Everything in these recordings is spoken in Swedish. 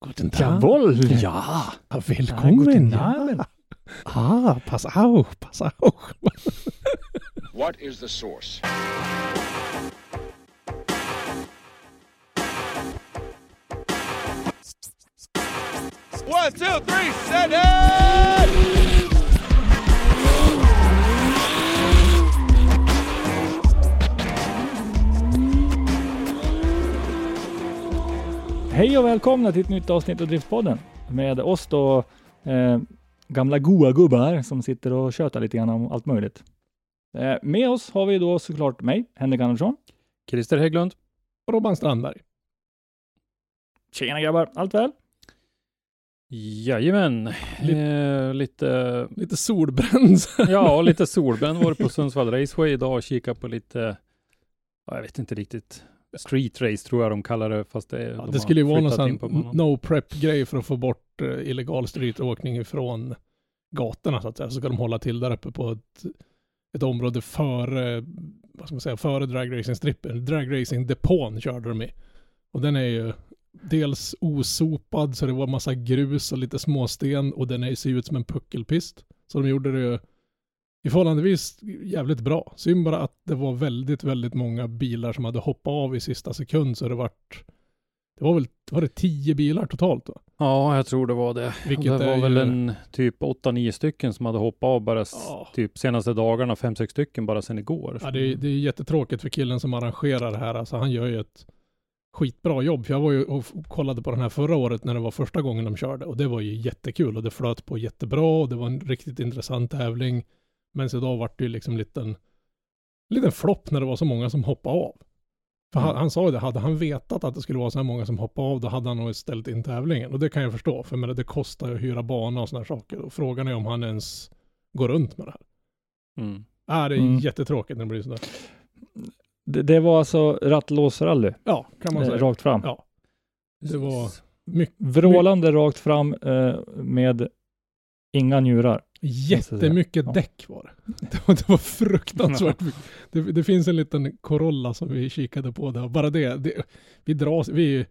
Guten Tag. jawohl. Ja, Ja, välkommen. guten Ja. Abend. Ah, pass auf, pass auf. What is the source? One, two, three, set it! Hej och välkomna till ett nytt avsnitt av Driftpodden med oss då eh, gamla goa gubbar som sitter och tjötar lite grann om allt möjligt. Eh, med oss har vi då såklart mig, Henrik Andersson. Christer Hägglund. Robban Strandberg. Tjena grabbar, allt väl? Jajamän. Lite- Eh, lite, Lite solbränd. ja, och lite solbränd var det på Sundsvall Raceway idag och kika på lite, ja, jag vet inte riktigt, street race tror jag de kallar det, fast det, Ja, de det skulle ju vara någon sån no prep grej för att få bort eh, illegal streetåkning ifrån gatorna så att säga. Så ska de hålla till där uppe på ett, ett område före, vad ska man säga, före dragracing-strippen. Dragracing-depån körde de i. Och den är ju dels osopad så det var massa grus och lite småsten och den är, ser ut som en puckelpist. Så de gjorde det ju i förhållandevis jävligt bra. Synd bara att det var väldigt, väldigt många bilar som hade hoppat av i sista sekund så det vart det var väl, var det tio bilar totalt då? Ja, jag tror det var det. Vilket det var är väl ju- en typ 8-9 stycken som hade hoppat av bara Ja. typ senaste dagarna, 5-6 stycken bara sedan igår. Ja, det, är, det är jättetråkigt för killen som arrangerar det här. Alltså han gör ju ett skitbra jobb. För jag var ju och kollade på den här förra året när det var första gången de körde. Och det var ju jättekul och det flöt på jättebra och det var en riktigt intressant tävling. Men idag vart det ju liksom en liten, liten flopp när det var så många som hoppade av. För han, han sa ju det, hade han vetat att det skulle vara så här många som hoppade av, då hade han nog ställt in tävlingen. Och det kan jag förstå, för menar, det kostar ju att hyra bana och sådana saker. Och frågan är om han ens går runt med det här. Mm. Ja, det är Mm. jättetråkigt när det blir sådär. Det, det var alltså rattlåsrally, Ja, kan man eh, säga. rakt fram. Ja. Det var mycket, Vrålande rakt fram eh, med inga njurar. Jättemycket Ja. däck var det. Det var, det var fruktansvärt mycket. Det, det finns en liten Corolla som vi kikade på där. Bara det, det vi dras, vi,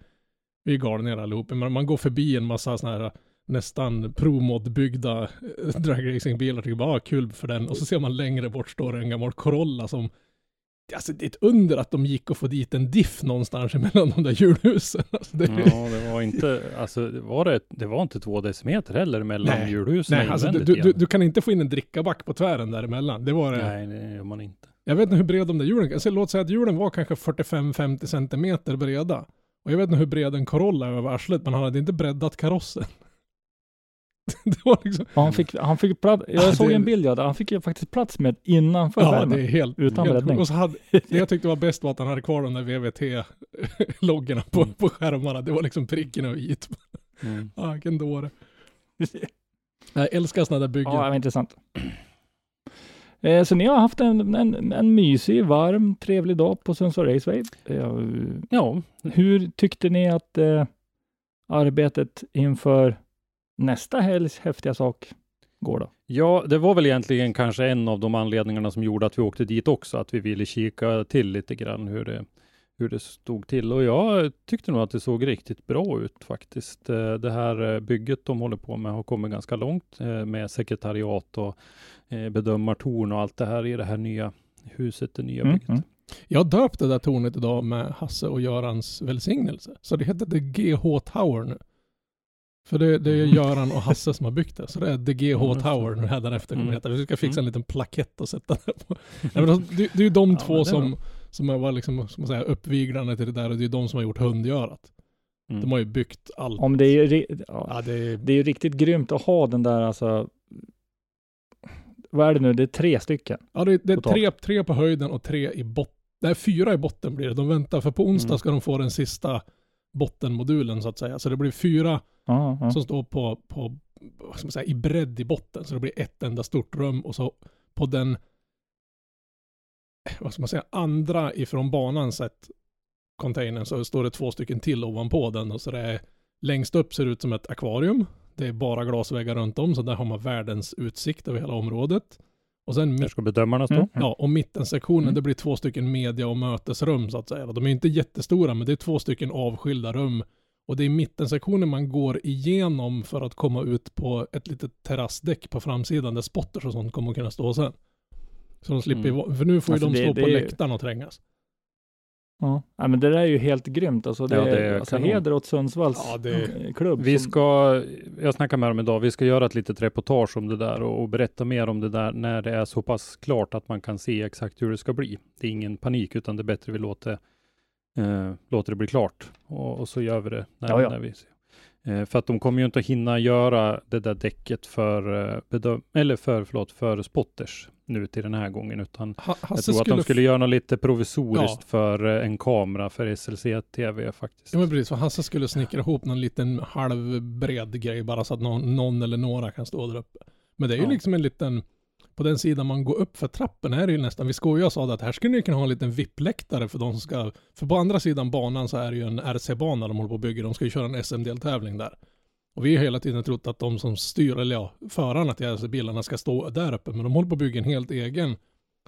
vi är galna allihop. Men man går förbi en massa sådana här nästan promod-byggda eh, dragracingbilar. Tycker bara, ah, kul för den. Och så ser man längre bort står det en gammal Corolla som Alltså det är ett under att de gick och få dit en diff någonstans mellan de där hjulhusen. Alltså, det, Ja, det var inte, alltså var det, det var inte två decimeter heller mellan Nej. hjulhusen Nej, alltså du, du, du kan inte få in en drickaback på tvären däremellan. Det var det. Nej, det gör man inte. Jag vet inte hur bred de där hjulen alltså, Låt säga att hjulen var kanske 45-50 centimeter breda. Och jag vet inte hur bred en Corolla är över arslet, men han hade inte breddat karossen. liksom... Ja, han fick, han fick plats, jag Ja, såg det- en bild ja, där han fick faktiskt plats med innanför Ja, skärmen. det är helt... Utan helt breddning. Och så hade, det jag tyckte var bäst var att han hade kvar de där VVT-loggorna på, Mm. på skärmarna. Det var liksom pricken över i. Mm. Ah, vilken dåre. Jag älskar sådana där byggen. Ja, det var intressant. Eh, så ni har haft en, en, en mysig, varm, trevlig dag på Sundsvall Raceway. Eh, Ja, hur tyckte ni att eh, arbetet inför nästa helgs häftiga sak går då? Ja, det var väl egentligen kanske en av de anledningarna som gjorde att vi åkte dit också, att vi ville kika till lite grann hur det, hur det stod till. Och jag tyckte nog att det såg riktigt bra ut faktiskt. Eh, Det här eh, bygget de håller på med har kommit ganska långt eh, med sekretariat och bedömartorn och allt det här i det här nya huset, det nya Mm, bygget. mm. Jag döpte det där tornet idag med Hasse och Görans välsignelse. Så det heter The GH Tower nu. För det, det är Mm. Göran och Hasse som har byggt det. Så det är The GH Ja, just det. Tower nu hädanefter kommer Mm. det heta. Vi ska fixa en Mm. liten plakett och sätta där på. Nej, men det, det är ju de Ja, två det som, var- som var liksom, som man säger, uppviglarna till det där och det är de som har gjort hundgörat. Mm. De har ju byggt allt. Om det är ju, ja, Ja, det är, det är ju riktigt grymt att ha den där alltså. Vad är det nu? Det är tre stycken. ja, det, är- det är tre, tre på höjden och tre i botten. Nej, fyra i botten blir det. De väntar, för på onsdag Mm. ska de få den sista bottenmodulen så att säga. Så det blir fyra Ja, ja. som står på, på vad ska man säga, i bredd i botten. Så det blir ett enda stort rum och så på den, vad ska man säga, andra ifrån banan sett containern så står det två stycken till ovanpå den. Och så det är, längst upp ser det ut som ett akvarium. Det är bara glasväggar runt om så där har man världens utsikt över hela området. Och sen Där mitt, ska bedömarna stå. Mm. ja, och mittensektionen Mm. det blir två stycken media och mötesrum så att säga. De är inte jättestora men det är två stycken avskilda rum och det är mittensektionen man går igenom för att komma ut på ett litet terrassdäck på framsidan där spotters och sånt kommer att kunna stå sen. Så de slipper, Mm. för nu får ju Alltså, de det- stå det på är läktaren och trängas. Ja. ja, men det där är ju helt grymt. Alltså, det, Ja, det är alltså, heder åt Sundsvalls Ja, det- klubb. Vi som- ska, jag snackar med dem idag, vi ska göra ett litet reportage om det där och, och berätta mer om det där när det är så pass klart att man kan se exakt hur det ska bli. Det är ingen panik utan det är bättre vi låter, eh, låter det bli klart och, och så gör vi det när, Ja, ja. när vi ser. Eh, för att de kommer ju inte att hinna göra det där däcket för, eh, bedöm- eller för, förlåt, för spotters nu till den här gången utan Ha, jag tror att de skulle göra något lite provisoriskt Ja. för eh, en kamera för SLC-TV faktiskt. Ja men precis, för Hasse skulle snickra ihop någon liten halvbred grej bara så att någon, någon eller några kan stå där uppe. Men det är ju Ja. liksom en liten, på den sidan man går upp för trappen är det ju nästan, vi skojade och sa att här skulle ni kunna ha en liten VIP-läktare för de som ska, för på andra sidan banan så är det ju en RC-bana de håller på att bygga, de ska ju köra en SM-deltävling där. Och vi har hela tiden trott att de som styr, eller ja, förarna till RC-bilarna ska stå där uppe, men de håller på att bygga en helt egen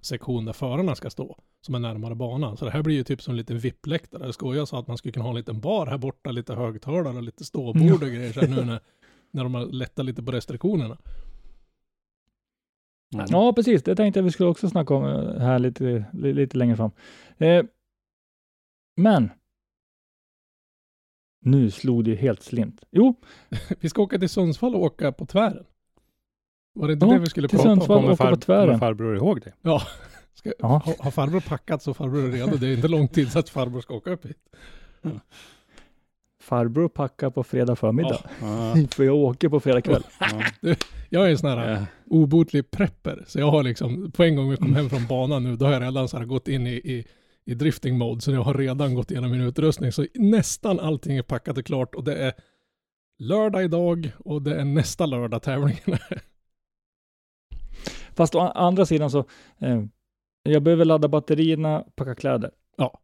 sektion där förarna ska stå, som är närmare banan. Så det här blir ju typ som en liten VIP-läktare. Jag skojar sa att man skulle kunna ha en liten bar här borta, lite högtalare och lite ståbord och grejer så här nu när, när de har lättat lite på restriktionerna. Mm. Ja, precis. Det tänkte jag vi skulle också snacka om eh, här lite, li- lite längre fram. Eh, men. Nu slog det ju helt slint. Jo, Vi ska åka till Sundsvall och åka på tvären. Var det inte Ja, det vi skulle till prata om? Sundsvall. Kommer, åka på tvären. kommer farbror ihåg det? Ja. Ska, Ja. ha, har farbror packat så farbror är redo. Det är inte lång tid så att farbror ska åka upp hit. farbror packar på fredag förmiddag. Ja. För jag åker på fredag kväll. Ja. Jag är en sån här obotlig prepper. Så jag har liksom, på en gång vi kom hem från banan nu, då har jag redan så här gått in i, i, i drifting mode. Så jag har redan gått igenom min utrustning. Så nästan allting är packat och klart och det är lördag idag och det är nästa lördag tävlingen. Fast å andra sidan så, eh, jag behöver ladda batterierna, packa kläder. Ja.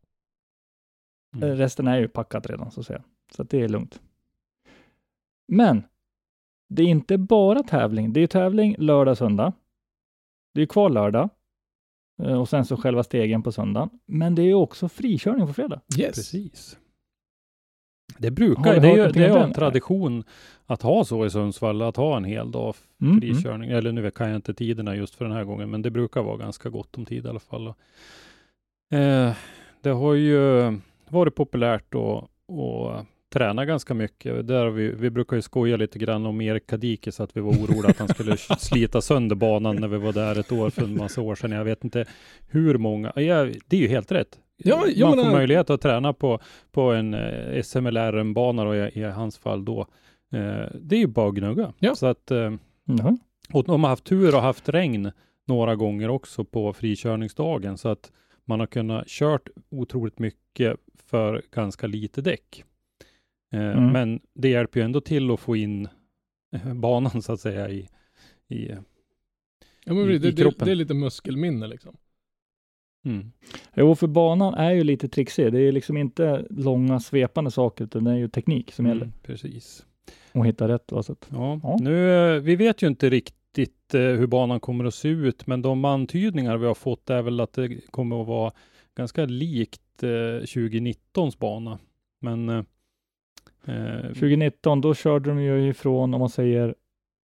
Mm. Eh, Resten är ju packat redan så att säga. Så att det är lugnt. Men det är inte bara tävling. Det är tävling lördag, söndag. Det är kvar lördag. Eh, Och sen så själva stegen på söndagen. Men det är ju också frikörning på fredag. Yes. Precis. Det brukar, det är det är en tradition att ha så i Sundsvall, att ha en hel dag Mm, frikörning. Eller nu kan jag inte tiderna just för den här gången, men det brukar vara ganska gott om tid i alla fall. Eh, det har ju varit populärt att, att träna ganska mycket. Där vi, vi brukar ju skoja lite grann om Erik Kadikis, att vi var oroliga att han skulle slita sönder banan när vi var där ett år för en massa år sedan. Jag vet inte hur många. Ja, det är ju helt rätt. Ja, Man får menar- möjlighet att träna på, på en eh, SMLR-bana och i, i hans fall då. Eh, det är ju bara att gnugga. Ja. Så att, eh, Jaha. och de har haft tur och haft regn några gånger också på frikörningsdagen så att man har kunnat kört otroligt mycket för ganska lite däck. Eh, Mm. Men det hjälper ju ändå till att få in eh, banan så att säga i, i Ja, men I- det, i det, kroppen. det är lite muskelminne liksom. mm. Jo, för banan är ju lite trixig. Det är liksom inte långa svepande saker, utan det är ju teknik som gäller. Mm, precis. Och hitta rätt. Va? Så att, Ja, Ja. Nu, eh, vi vet ju inte riktigt hur banan kommer att se ut, men de antydningar vi har fått är väl att det kommer att vara ganska likt eh, 2019s bana. Men eh, eh, 2019, då körde de ju ifrån, om man säger,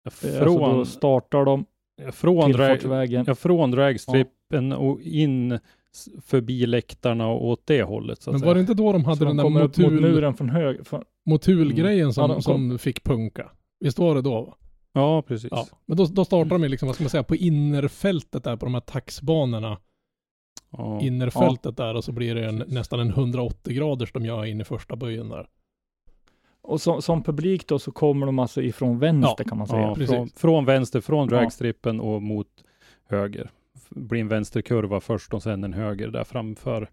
eh, från, alltså då startar de från, drag, tillfartsvägen. ja, från dragstrippen och in förbi läktarna och åt det hållet. Så att Men säga. var det inte då de hade så den de där upp mot motul, muren från höger. Från, motulgrejen som, Ja, kom- som fick punka? Visst var det då? Va? Ja, precis. Ja. Men då, då startar de liksom, vad ska man säga, på innerfältet där på de här taxbanorna. Ja. innerfältet där och så blir det en, nästan en 180 graders de gör in i första böjen där. Och som, som publik då så kommer de alltså ifrån vänster kan man säga. Ja, precis. från, från vänster, från Ja. dragstrippen och mot höger. Blir en vänsterkurva först och sen en höger där framför,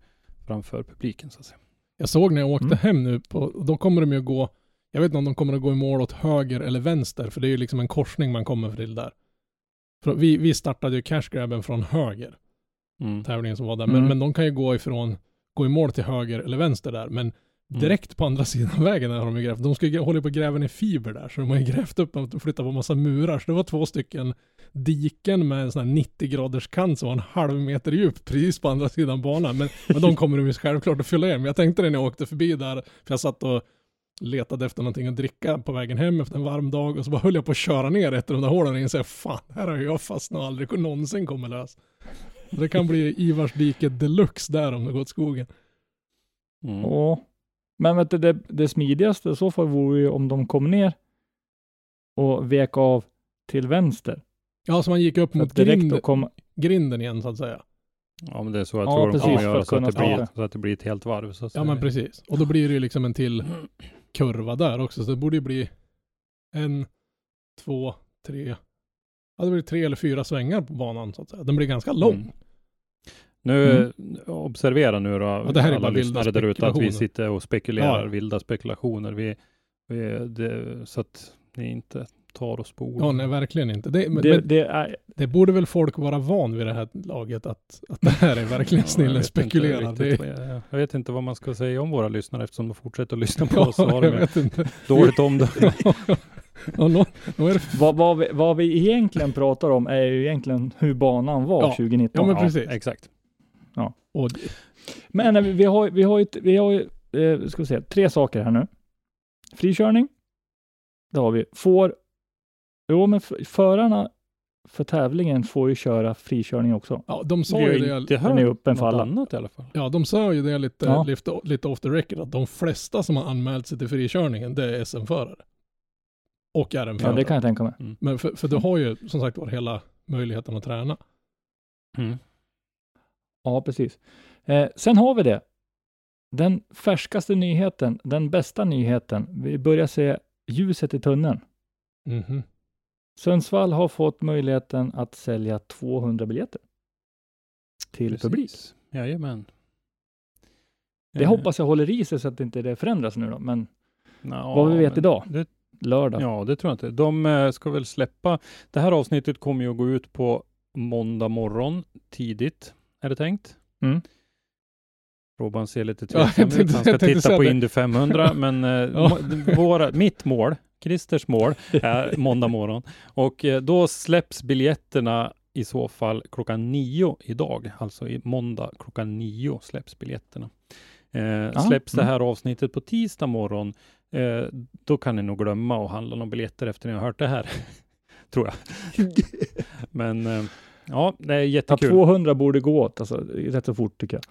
framför publiken så att säga. Jag såg när jag åkte Mm. hem nu, på, då kommer de ju gå, jag vet inte om de kommer att gå i mål åt höger eller vänster, för det är ju liksom en korsning man kommer till där. För vi, vi startade ju cashgrabben från höger, Mm. tävlingen som var där, Mm. men, men de kan ju gå ifrån, gå i mål till höger eller vänster där, men Mm. direkt på andra sidan vägen där har de ju grävt, de ska ju hålla på att gräva ner fiber där, så de har ju grävt upp och flyttat på massa murar, så det var två stycken diken med en sån här 90 graders kant som var en halv meter djup precis på andra sidan banan. Men, men de kommer de ju självklart att fylla igen. Men jag tänkte det när jag åkte förbi där, för jag satt och letade efter någonting att dricka på vägen hem efter en varm dag och så bara höll jag på att köra ner ett av de där hålen och insåg fan, här har jag fastnat och aldrig någonsin kommer lös. Det kan bli Ivarsdiket deluxe där om det går åt skogen. Mm. Ja. Men vet du, det, det smidigaste i så fall vore ju om de kom ner och vek av till vänster. Ja, så man gick upp mot grind, kom, grinden igen så att säga. Ja, men det är så jag Ja, tror de precis, kommer för göra så att, det blir, så att det blir ett helt varv. Så att Ja säga. men precis. Och då blir det ju liksom en till kurva där också. Så det borde ju bli en, två, tre. Ja det blir tre eller fyra svängar på banan så att säga. Den blir ganska lång. Mm. Nu, Mm. observera nu då, det här är alla bara lyssnare där ute, att vi sitter och spekulerar, Ja. vilda spekulationer. Vi, vi, det, så att ni inte tar oss på ord. Ja nej verkligen inte. Det, men, det, men det är, det borde väl folk vara van vid det här laget att, att det här är verkligen jag snillen spekulerar. riktigt Jag, jag vet inte vad man ska säga om våra lyssnare eftersom de fortsätter att lyssna på ja, oss. Så har jag de vet inte. dåligt om det. ja, nå, nå är det, vad, vad, vi, vad vi egentligen pratar om är ju egentligen hur banan var Ja. 2019. Ja, men Ja, precis. Exakt. och, Men vi har, vi har ju, vi har eh, ska vi se, tre saker här nu. Frikörning. Det har vi. Får, jo men förarna för tävlingen får ju köra frikörning också. ja, de sa ju det. inte Den är hört öppen för något alla. annat i alla fall. Ja, de sa ju det lite, Ja. lite, lite off the record, att de flesta som har anmält sig till frikörningen, det är SM-förare. Och Ja, RM-förare. det kan jag tänka mig. Men för, för du har ju som sagt var hela möjligheten att träna. Mm. Ja, precis. Eh, sen har vi det. Den färskaste nyheten, den bästa nyheten. Vi börjar se ljuset i tunneln. Mhm. Sundsvall har fått möjligheten att sälja 200 biljetter till Precis. publik. Jajamän. Det Eh, hoppas jag håller i sig så att inte det förändras nu då, men ja, vad vi vet idag. Det, lördag. ja, det tror jag inte. De eh, ska väl släppa. Det här avsnittet kommer ju att gå ut på måndag morgon tidigt, är det tänkt. Mm. Robban ser lite Ja, tveksam ut. Han ska titta på. Indy 500, men eh, Ja. våra, mitt mål, Christers mål, är måndag morgon. Och eh, då släpps biljetterna i så fall klockan nio idag. Alltså i måndag klockan nio släpps biljetterna. Eh, släpps det mm. här avsnittet på tisdag morgon, eh, då kan ni nog glömma att handla några biljetter efter ni har hört det här. Tror jag. Men eh, ja, det är Ja, jättekul. 200 borde gå åt, alltså rätt så fort tycker jag.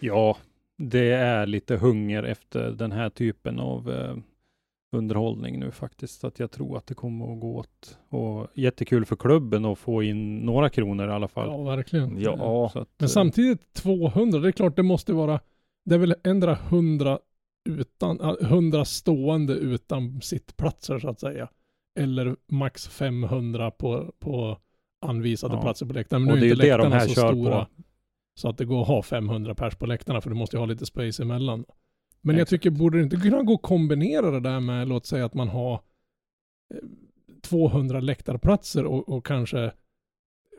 Ja, det är lite hunger efter den här typen av eh, underhållning nu faktiskt. Så att jag tror att det kommer att gå åt. Och jättekul för klubben att få in några kronor i alla fall. Ja, verkligen. Ja, Så att, Men eh, samtidigt 200, det är klart det måste vara, det är väl ändra 100 utan, äh, 100 stående utan sittplatser så att säga. Eller max 500 på, på anvisade Ja. platser på läktaren. Men Och nu är inte det de läktarna här så kör stora. på. Så att det går att ha 500 pers på läktarna för du måste ju ha lite space emellan. Men jag Exakt. tycker, borde det inte kunna gå att kombinera det där med, låt säga att man har eh, 200 läktarplatser och, och kanske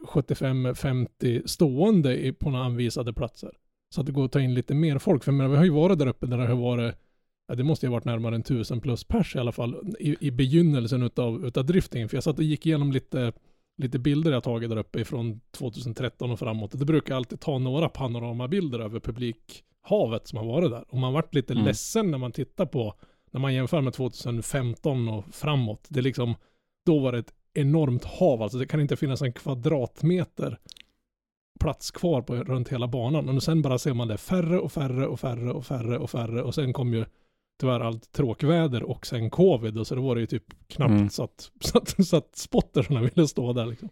75-50 stående i, på några anvisade platser. Så att det går att ta in lite mer folk. För jag menar, vi har ju varit där uppe där det har varit, ja, det måste ju ha varit närmare en tusen plus pers i alla fall i, i begynnelsen utav, utav driftingen. För jag satt och gick igenom lite, lite bilder jag tagit där uppe ifrån 2013 och framåt. Det brukar alltid ta några panoramabilder över publikhavet som har varit där. Och man varit lite Mm. ledsen när man tittar på, när man jämför med 2015 och framåt. Det är liksom, då var det ett enormt hav. Alltså det kan inte finnas en kvadratmeter plats kvar på, runt hela banan. Och sen bara ser man det färre och färre och färre och färre och färre. Och sen kom ju tyvärr allt tråkväder och sen covid. Och så det var det ju typ knappt Mm. så, att, så, att, så att spottersarna ville stå där liksom.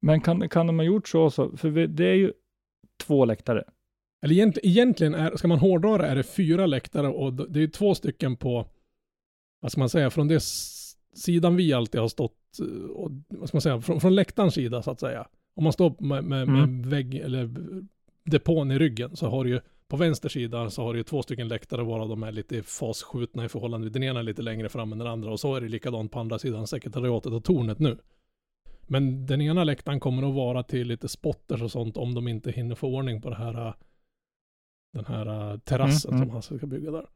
Men kan, kan de ha gjort så, så för vi, det är ju två läktare. Eller egentligen, egentligen är, ska man hårdra det, är det fyra läktare och det är två stycken på, vad ska man säga, från det sidan vi alltid har stått, eh, och, vad ska man säga, från, från läktarens sida så att säga. Om man står med, med, Mm. med vägg eller depån i ryggen så har du ju på vänster sida så har du ju två stycken läktare varav de är lite fasskjutna i förhållande. Den ena är lite längre fram än den andra och så är det likadant på andra sidan sekretariatet och tornet nu. Men den ena läktaren kommer att vara till lite spotters och sånt om de inte hinner få ordning på det här äh, den här äh, terrassen Mm, mm. som han ska bygga där.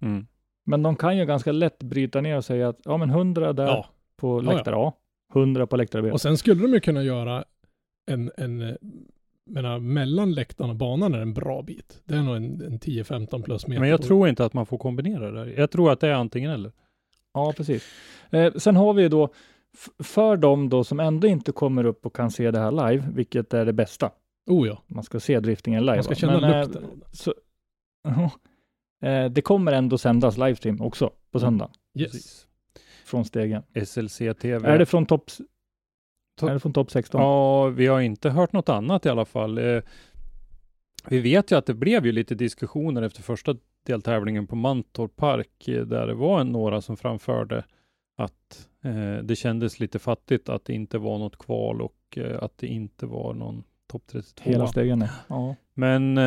Mm. Men de kan ju ganska lätt bryta ner och säga att ja men 100 där Ja, på Ja, ja. läktare A, 100 på läktare B. och sen skulle de ju kunna göra en, en menar, mellan läktaren och banan är en bra bit. Det är nog en, en 10-15 plus meter. Men jag tror inte att man får kombinera det. Jag tror att det är antingen eller. Ja, precis. Eh, sen har vi då för de då som ändå inte kommer upp och kan se det här live, vilket är det bästa. Oh ja, Man ska se driftingen live. man ska va? känna Men, eh, lukten det. Så, eh, det kommer ändå sändas livestream också på söndag Yes. Precis. från stegen. SLC-TV. Är det från topp To- är det från topp 16? Ja, vi har inte hört något annat i alla fall. Eh, vi vet ju att det blev ju lite diskussioner efter första deltävlingen på Mantorp Park, eh, där det var en, några som framförde att eh, det kändes lite fattigt att det inte var något kval och att det inte var någon topp 32. Hela stegen? Ja. Men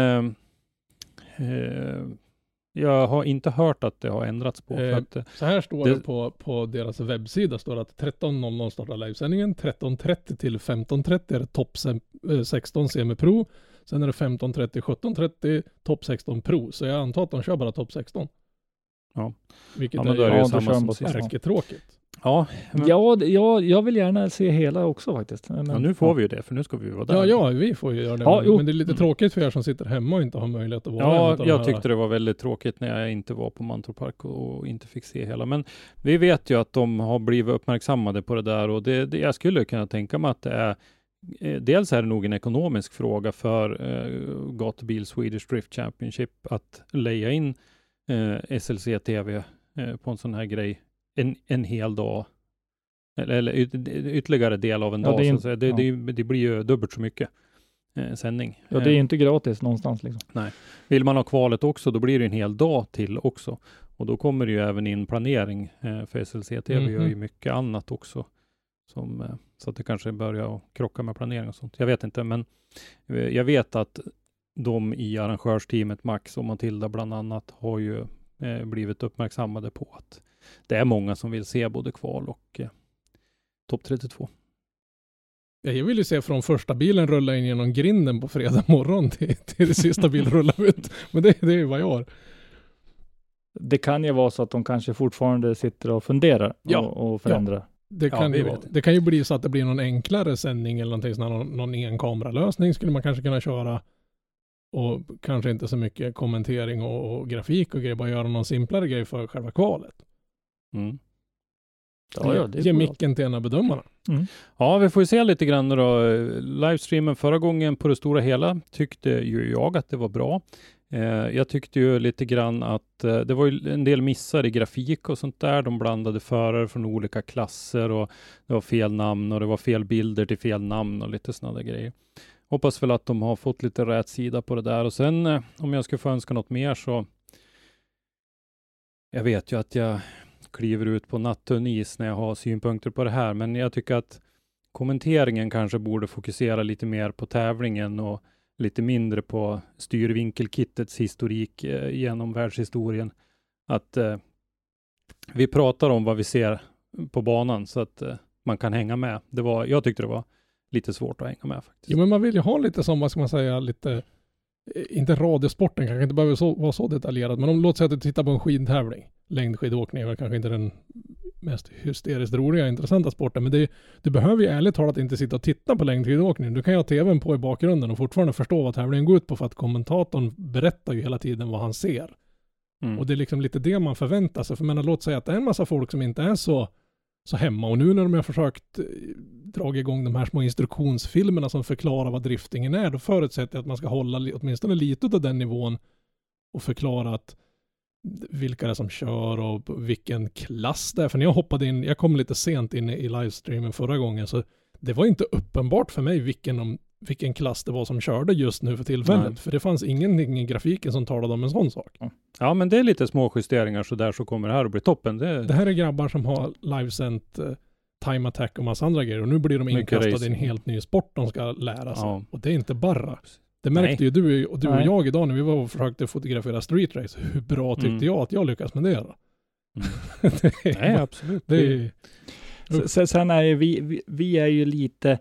jag har inte hört att det har ändrats på. Eh, att, eh, Så här står Det- det, på, på deras webbsida, står att 13.00 startar livesändningen, 13.30 till 15.30 är det topp sem- eh, 16 semipro, sen är det 15.30, 17.30 topp 16 pro, så jag antar att de kör bara topp 16. Ja. Vilket ja, men då är är det Ja, ju då samma som ärketråkigt. Ja, men, Ja, ja, jag vill gärna se hela också faktiskt. Men, ja, nu får vi ju det, för nu ska vi vara där. Ja, ja, vi får ju göra det. Ja, men, men det är lite tråkigt för er som sitter hemma och inte har möjlighet att vara Ja, jag de här- tyckte det var väldigt tråkigt när jag inte var på Mantorp Park och inte fick se hela. Men vi vet ju att de har blivit uppmärksammade på det där och det, det jag skulle kunna tänka mig att det är eh, Dels är det nog en ekonomisk fråga för eh, Gatubil Swedish Drift Championship att leja in eh, SLC TV eh, på en sån här grej en, en hel dag. Eller, eller yt, ytterligare del av en Ja, dag. det så säga. det, ja. det, det blir ju dubbelt så mycket eh, sändning. Ja, det är Eh, inte gratis någonstans liksom. vill man ha kvalet också, då blir det en hel dag till också. Och då kommer det ju även in planering, eh, för SLC-TV Mhm. gör ju mycket annat också. Som, eh, så att det kanske börjar krocka med planering och sånt. Jag vet inte, men eh, jag vet att de i arrangörsteamet, Max och Matilda bland annat, har ju eh, blivit uppmärksammade på att det är många som vill se både kval och eh, topp 32. Ja, Jag vill ju se från första bilen rulla in genom grinden på fredag morgon till, till det sista bilen rullar ut. Men det, det är ju vad jag har. Det kan ju vara så att de kanske fortfarande sitter och funderar Ja, och, och förändrar. Det Ja, kan, vi ju det kan ju bli så att det blir någon enklare sändning eller någonting sånt, här, någon, någon enkameralösning skulle man kanske kunna köra. Och kanske inte så mycket kommentering och, och grafik och grejer, bara göra någon simplare grej för själva kvalet. Mm. Ja, ja, det Ge micken till en av bedömarna. Ja, vi får ju se lite grann då. Livestreamen förra gången på det stora hela tyckte ju jag att det var bra. Eh, jag tyckte ju lite grann att eh, det var ju en del missar i grafik och sånt där. De blandade förare från olika klasser och det var fel namn och det var fel bilder till fel namn och lite sådana där grejer. Hoppas väl att de har fått lite rätt sida på det där och sen eh, om jag skulle få önska något mer så jag vet ju att jag kliver ut på nattunn is när jag har synpunkter på det här, men jag tycker att kommenteringen kanske borde fokusera lite mer på tävlingen och lite mindre på styrvinkelkittets historik eh, genom världshistorien. Att eh, vi pratar om vad vi ser på banan så att eh, man kan hänga med. Det var, jag tyckte det var lite svårt att hänga med faktiskt. Jo men man vill ju ha lite som, vad ska man säga, lite, eh, inte radiosporten kanske inte behöver så, vara så detaljerad, men om låt säga att du tittar på en skidtävling. Längdskidåkning är väl kanske inte den mest hysteriskt roliga intressanta sporten, men det, du behöver ju ärligt talat inte sitta och titta på längdskidåkning. Du kan ju ha tvn på i bakgrunden och fortfarande förstå vad tävlingen går ut på för att kommentatorn berättar ju hela tiden vad han ser. Mm. Och det är liksom lite det man förväntar sig. För menar, låt säga att det är en massa folk som inte är så, så hemma. Och nu när de har försökt eh, dra igång de här små instruktionsfilmerna som förklarar vad driftingen är, då förutsätter jag att man ska hålla åtminstone lite av den nivån och förklara att vilka det är som kör och vilken klass det är. För när jag hoppade in, jag kom lite sent in i livestreamen förra gången, så det var inte uppenbart för mig vilken, vilken klass det var som körde just nu för tillfället. Nej. För det fanns ingenting i grafiken som talade om en sån sak. Ja, men det är lite små justeringar så där så kommer det här att bli toppen. Det, Det här är grabbar som har livesänt eh, Time Attack och massa andra grejer och nu blir de Mycket inkastade i en helt ny sport de ska lära sig. Ja. Och det är inte bara. Det märkte Nej. ju du, och du och Nej. jag idag när vi var och försökte fotografera street race. Hur bra tyckte Mm. jag att jag lyckas med det då? Mm. det är, Nej, absolut. det är, Sen, sen är ju vi, vi, vi är ju lite,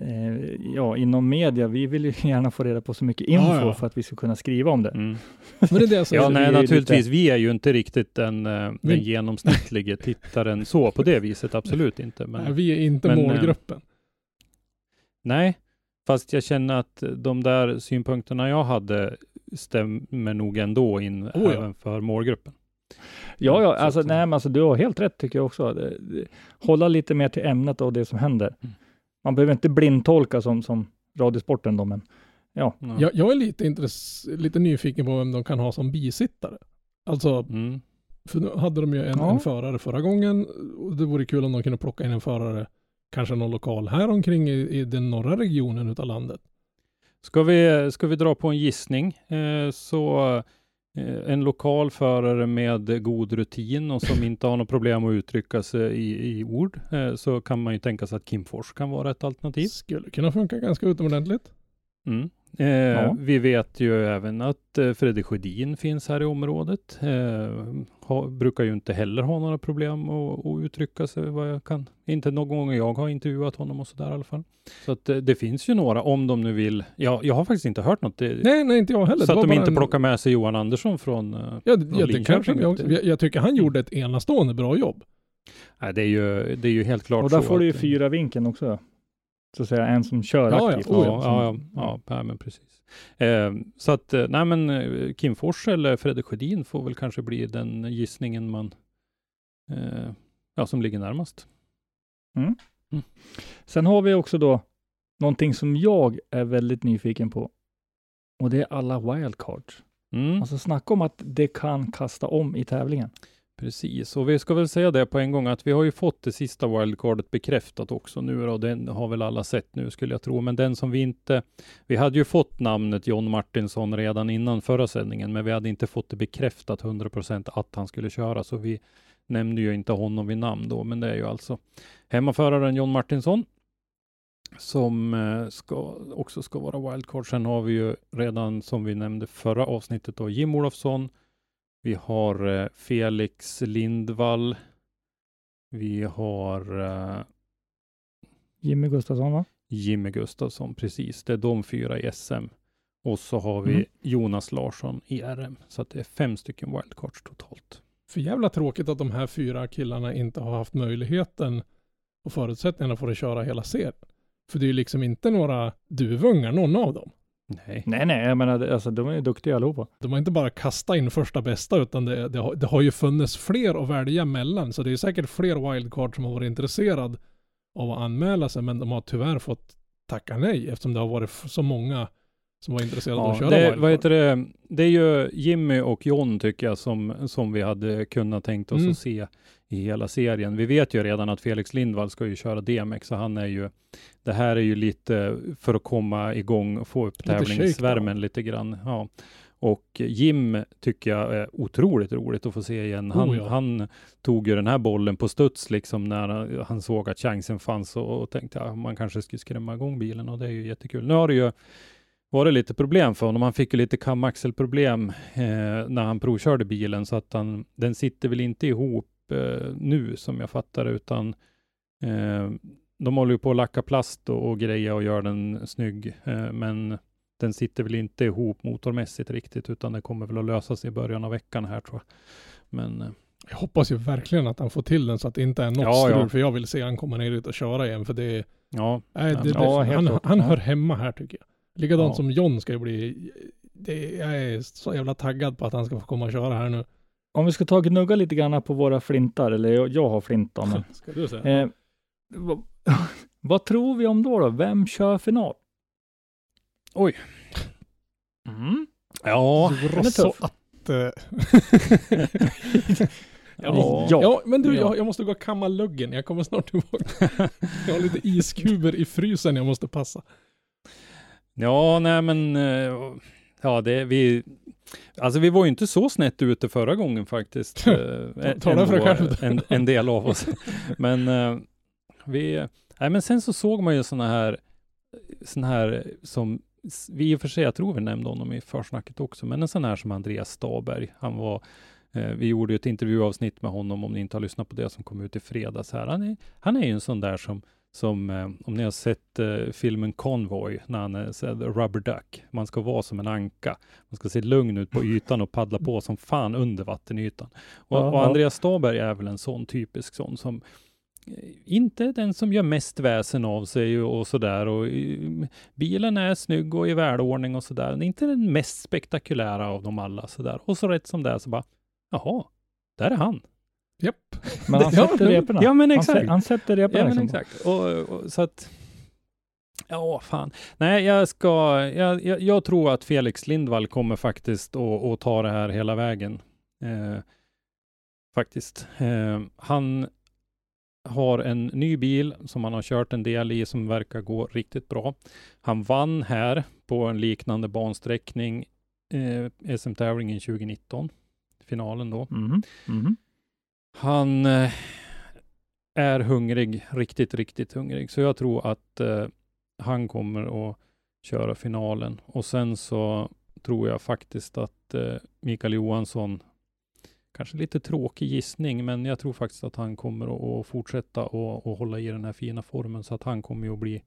eh, ja, inom media, vi vill ju gärna få reda på så mycket info Ja, ja. för att vi ska kunna skriva om det. Mm. men det är det. Ja, vi nej, naturligtvis. lite- Vi är ju inte riktigt den, eh, Vi- den genomsnittlige tittaren så på det viset. Absolut inte. Men, Nej, vi är inte men, eh, målgruppen. Nej, fast jag känner att de där synpunkterna jag hade stämmer nog ändå in ja. även för målgruppen. Ja, ja, Så alltså, nej, men alltså, du har helt rätt tycker jag också. Hålla lite mer till ämnet och det som händer. Mm. Man behöver inte blindtolka som, som Radiosporten då, men Ja. Jag, jag är lite, intress- lite nyfiken på vem de kan ha som bisittare. Alltså, Mm. för nu hade de ju en, Ja. en förare förra gången och det vore kul om de kunde plocka in en förare, kanske någon lokal här omkring i, i den norra regionen utav landet. Ska, vi, ska vi dra på en gissning eh, så eh, en lokal förare med god rutin och som inte har något problem att uttrycka sig i, i ord eh, så kan man ju tänka sig att Kim Fors kan vara ett alternativ. Skulle kunna funka ganska utomordentligt. Mm. Eh, Ja. Vi vet ju även att eh, Fredrik Sjödin finns här i området. Eh, ha, brukar ju inte heller ha några problem att, att uttrycka sig vad jag kan. Inte någon gång jag har intervjuat honom och sådär i alla fall. Så att eh, det finns ju några om de nu vill. Ja, jag har faktiskt inte hört något. Det, Nej, nej, inte jag heller. så Det att de inte en- plockar med sig Johan Andersson från... eh, Ja, det, från det Linköping, jag, jag, jag tycker han gjorde ett enastående bra jobb. Nej, det är ju, det är ju helt klart och där så får du ju fyra vinkeln också. Så att säga en som kör Ja, aktivt. Ja, Oh, ja, ja, ja, ja, men precis. Eh, så att, eh, nej men eh, Kim Fors eller Fredrik Sjödin får väl kanske bli den gissningen man, eh, ja, som ligger närmast. Sen har vi också då någonting som jag är väldigt nyfiken på. Och det är alla wildcards. Mm, Alltså snacka om att det kan kasta om i tävlingen precis, och vi ska väl säga det på en gång att vi har ju fått det sista wildcardet bekräftat också nu och den har väl alla sett nu skulle jag tro, men den som vi inte, vi hade ju fått namnet John Martinsson redan innan förra sändningen, men vi hade inte fått det bekräftat 100% att han skulle köra, så vi nämnde ju inte honom vid namn då, men det är ju alltså hemmaföraren John Martinsson som eh, ska, också ska vara wildcard. Sen har vi ju redan som vi nämnde förra avsnittet då Jim Olofsson. Vi har eh, Felix Lindvall. Vi har eh, Jimmy Gustafsson va? Jimmy Gustafsson, precis. Det är de fyra i SM. Och så har vi Mm. Jonas Larsson i RM. Så att det är fem stycken wildcards totalt. För jävla tråkigt att de här fyra killarna inte har haft möjligheten och förutsättningarna för att köra hela serien. För det är ju liksom inte några duvungar, någon av dem. Nej. Nej, nej, jag menar, alltså, de är ju duktiga allihopa. De har inte bara kastat in första bästa utan det, det, har, det har ju funnits fler att välja mellan. Så det är säkert fler wildcard som har varit intresserad av att anmäla sig men de har tyvärr fått tacka nej eftersom det har varit så många som var intresserade av Ja, att köra det, wildcard. vad heter det? det är ju Jimmy och John tycker jag som, som vi hade kunnat tänkt oss Mm. att se i hela serien. Vi vet ju redan att Felix Lindvall ska ju köra DMX, så han är ju, det här är ju lite för att komma igång och få upp Lite tävlingssvärmen lite grann. Ja. Och Jim tycker jag är otroligt roligt att få se igen. Han, Oh ja. han tog ju den här bollen på studs liksom när han- såg att chansen fanns och, och tänkte att man kanske skulle skrämma igång bilen och det är ju jättekul. Nu har det ju varit lite problem för honom. Han fick ju lite kamaxelproblem eh, när han provkörde bilen så att han, den sitter väl inte ihop nu som jag fattar utan eh, de håller ju på att lacka plast och, och greja och gör den snygg, eh, men den sitter väl inte ihop motormässigt riktigt, utan det kommer väl att lösa sig i början av veckan här tror jag. Men eh, Jag hoppas ju verkligen att han får till den så att det inte är något Ja, strul. ja. För jag vill se han komma ner dit och köra igen. För det är, ja, nej, det, det, ja, han, han hör hemma här tycker jag. Likadant Ja. som John ska ju bli. Det, jag är så jävla taggad på att han ska få komma och köra här nu. Om vi ska ta och gnugga lite grann på våra flintar, eller jag, jag har flint då, men, Ska du säga? eh, vad, vad tror vi om då, då? Vem kör final? Oj. Mm. ja, Den är så att... eh, Ja. ja. men du, Ja. jag, jag måste gå och kamma luggen. Jag kommer snart tillbaka. jag har lite iskuber i frysen jag måste passa. Ja, nej men, eh, ja det, vi, alltså vi var ju inte så snett ute förra gången faktiskt. eh, ta det för själv. En, en del av oss. Men eh, vi, nej men sen så såg man ju sådana här, sådana här som, vi i och för sig, jag tror vi nämnde honom i försnacket också, men en sån här som Andreas Staberg, han var eh, vi gjorde ju ett intervjuavsnitt med honom, om ni inte har lyssnat på det, som kom ut i fredags här. Han är, han är ju en sån där som, som eh, om ni har sett eh, filmen Convoy, när han är så här, Rubber Duck, man ska vara som en anka. Man ska se lugn ut på ytan och paddla på som fan under vattenytan. Och, och. Andreas Staberg är väl en sån typisk sån som eh, inte den som gör mest väsen av sig och, sådär. Och eh, bilen är snygg och i välordning och sådär. Är inte den mest spektakulära av dem alla sådär. Och så rätt som det är så bara, jaha, där är han. Japp. Men han sätter reporna. ja, men Han, exakt. han sätter reporna. Ja, men exakt. Och, och, så att, ja, fan. Nej, jag ska, jag, jag, jag tror att Felix Lindvall kommer faktiskt att att ta det här hela vägen. Eh, faktiskt. Eh, han har en ny bil som han har kört en del i som verkar gå riktigt bra. Han vann här på en liknande bansträckning eh, SM-tävlingen 2019, finalen då. Mhm, mhm. Han eh, är hungrig, riktigt, riktigt hungrig. Så jag tror att eh, han kommer att köra finalen. Och sen så tror jag faktiskt att eh, Mikael Johansson, kanske lite tråkig gissning, men jag tror faktiskt att han kommer att, fortsätta och, och hålla i den här fina formen, så att han kommer ju att bli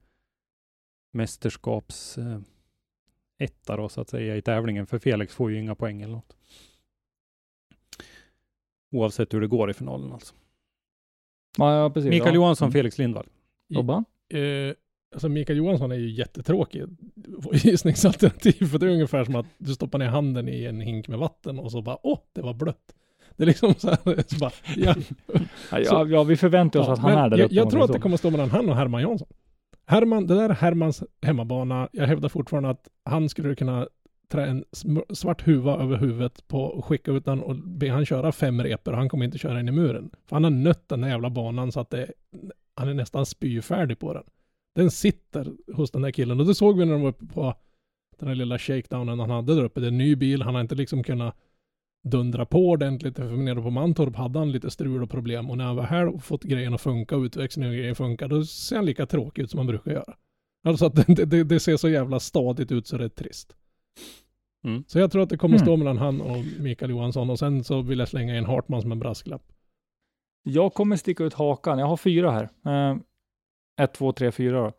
mästerskaps eh, etta då, så att säga, i tävlingen, för Felix får ju inga poäng eller något. Oavsett hur det går i finalen alltså. Ja, ja, precis. Mikael ja. Johansson, Mm. Felix Lindvall. Tobban? Eh, alltså Mikael Johansson är ju jättetråkig gissningsalternativ. För det är ungefär som att du stoppar ner handen i en hink med vatten och så bara åh, det var blött. Det är liksom så här, så bara, ja. Ja, ja, ja, vi förväntar oss Ja, att han är där jag, jag tror att det så. kommer stå mellan han och Herman Jansson. Herman, det där är Hermans hemmabana. Jag hävdar fortfarande att han skulle kunna trä en svart huva över huvudet på och skicka ut den och be han köra fem repor och han kommer inte köra in i muren. För han har nött den där jävla banan så att det, han är nästan spyfärdig på den. Den sitter hos den där killen och det såg vi när de var uppe på den där lilla shakedownen han hade där uppe. Det är en ny bil, han har inte liksom kunnat dundra på ordentligt. För nere på Mantorp hade han lite strul och problem. Och när han var här och fått grejen att funka och utväxlingen och grejen funkar, då ser han lika tråkig ut som han brukar göra. Alltså att det, det, det ser så jävla stadigt ut så det är trist. Mm. Så jag tror att det kommer Mm. stå mellan han och Mikael Johansson och sen så vill jag slänga in Hartman som en brasklapp. Jag kommer sticka ut hakan. Jag har fyra här. Eh, ett, två, tre, fyra. Då.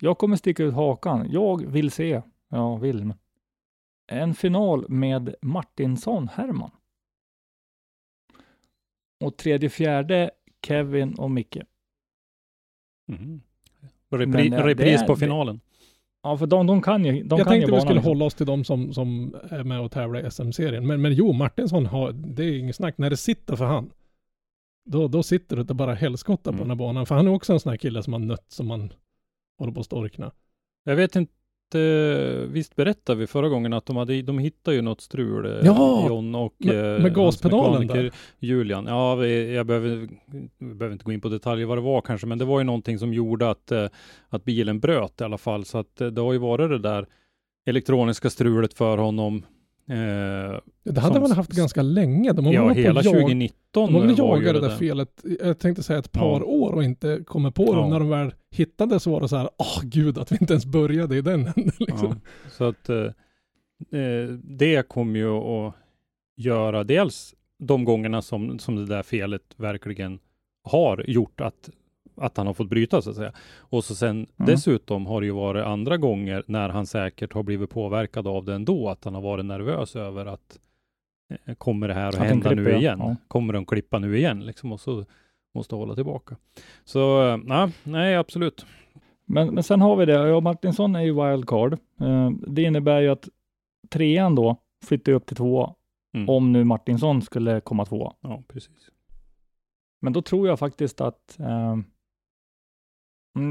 Jag kommer sticka ut hakan. Jag vill se, ja, vill, men en final med Martinsson Herman. Och tredje, fjärde Kevin och Micke. Mhm. Repri, repris det är- på finalen. Ja, för de, de kan ju, de jag kan ju tänkte vi banan, skulle liksom. hålla oss till de som, som är med och tävlar i SM-serien. Men, men jo, Martinsson har, det är inget snack. När det sitter för han, då, då sitter det bara helskotta på Mm. den här banan. För han är också en sån här kille som har nött som man håller på att storkna. Jag vet inte, visst berättade vi förra gången att de, hade, de hittade ju något strul, eh, Ja! John och Med- eh, med gaspedalen där. Julian. Ja, jag behöver, vi behöver inte gå in på detaljer vad det var kanske, men det var ju någonting som gjorde att, eh, att bilen bröt i alla fall. Så att eh, det har ju varit det där elektroniska strulet för honom. Eh, Det hade man haft ganska länge. De har ja, hela jag- 2019 De väl jagat det det där felet, jag tänkte säga ett par Ja. år och inte kommit på det. Ja. När de väl hittade så var det så här, åh gud att vi inte ens började i den änden. Liksom. Ja, så att eh, eh, det kommer ju att göra dels de gångerna som, som det där felet verkligen har gjort att, att han har fått bryta så att säga. Och så sen Mm. dessutom har det ju varit andra gånger när han säkert har blivit påverkad av det ändå, att han har varit nervös över att eh, kommer det här att de hända nu klipper, ja. igen? Ja. Kommer de klippa nu igen liksom? Och så måste hålla tillbaka. Så eh, nej, absolut. Men, men sen har vi det, ja, Martinsson är ju wildcard. Eh, det innebär ju att trean då flyttar upp till tvåa, Mm. om nu Martinsson skulle komma tvåa. Ja, precis. Men då tror jag faktiskt att eh,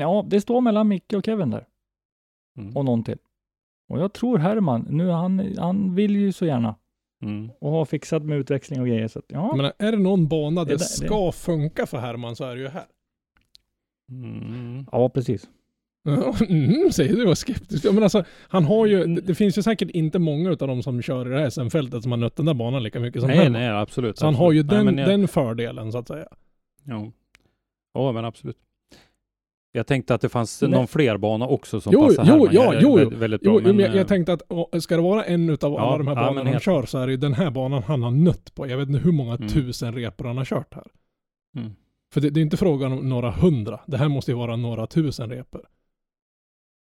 ja, det står mellan Micke och Kevin där Mm. och någon till. Och jag tror Herman, nu han, han vill ju så gärna Mm. och har fixat med utväxling och grejer. Så att, ja, menar, är det någon bana det, Det där- ska funka för Herman så är det ju här. Mm. ja, precis. Mm, säger du var skeptisk. Men alltså, han har ju, Mm. det, det finns ju säkert inte många av dem som kör i det här SM-fältet som har nött den där banan lika mycket som Nej, Herman. nej, absolut. Så han har ju absolut. den, Nej, men jag- den fördelen så att säga. Ja. ja, men absolut. Jag tänkte att det fanns Nej. någon fler bana också som Jo, passar jo, Herman. ja, Jag- jo, väldigt, bra. Jo, men jag, eh, jag tänkte att ska det vara en utav alla Ja, de här ja, banorna men han kör så är det ju den här banan han har nött på. Jag vet inte hur många Mm. tusen repor han har kört här. Mm. För det, det är inte frågan om några hundra. Det här måste ju vara några tusen repor.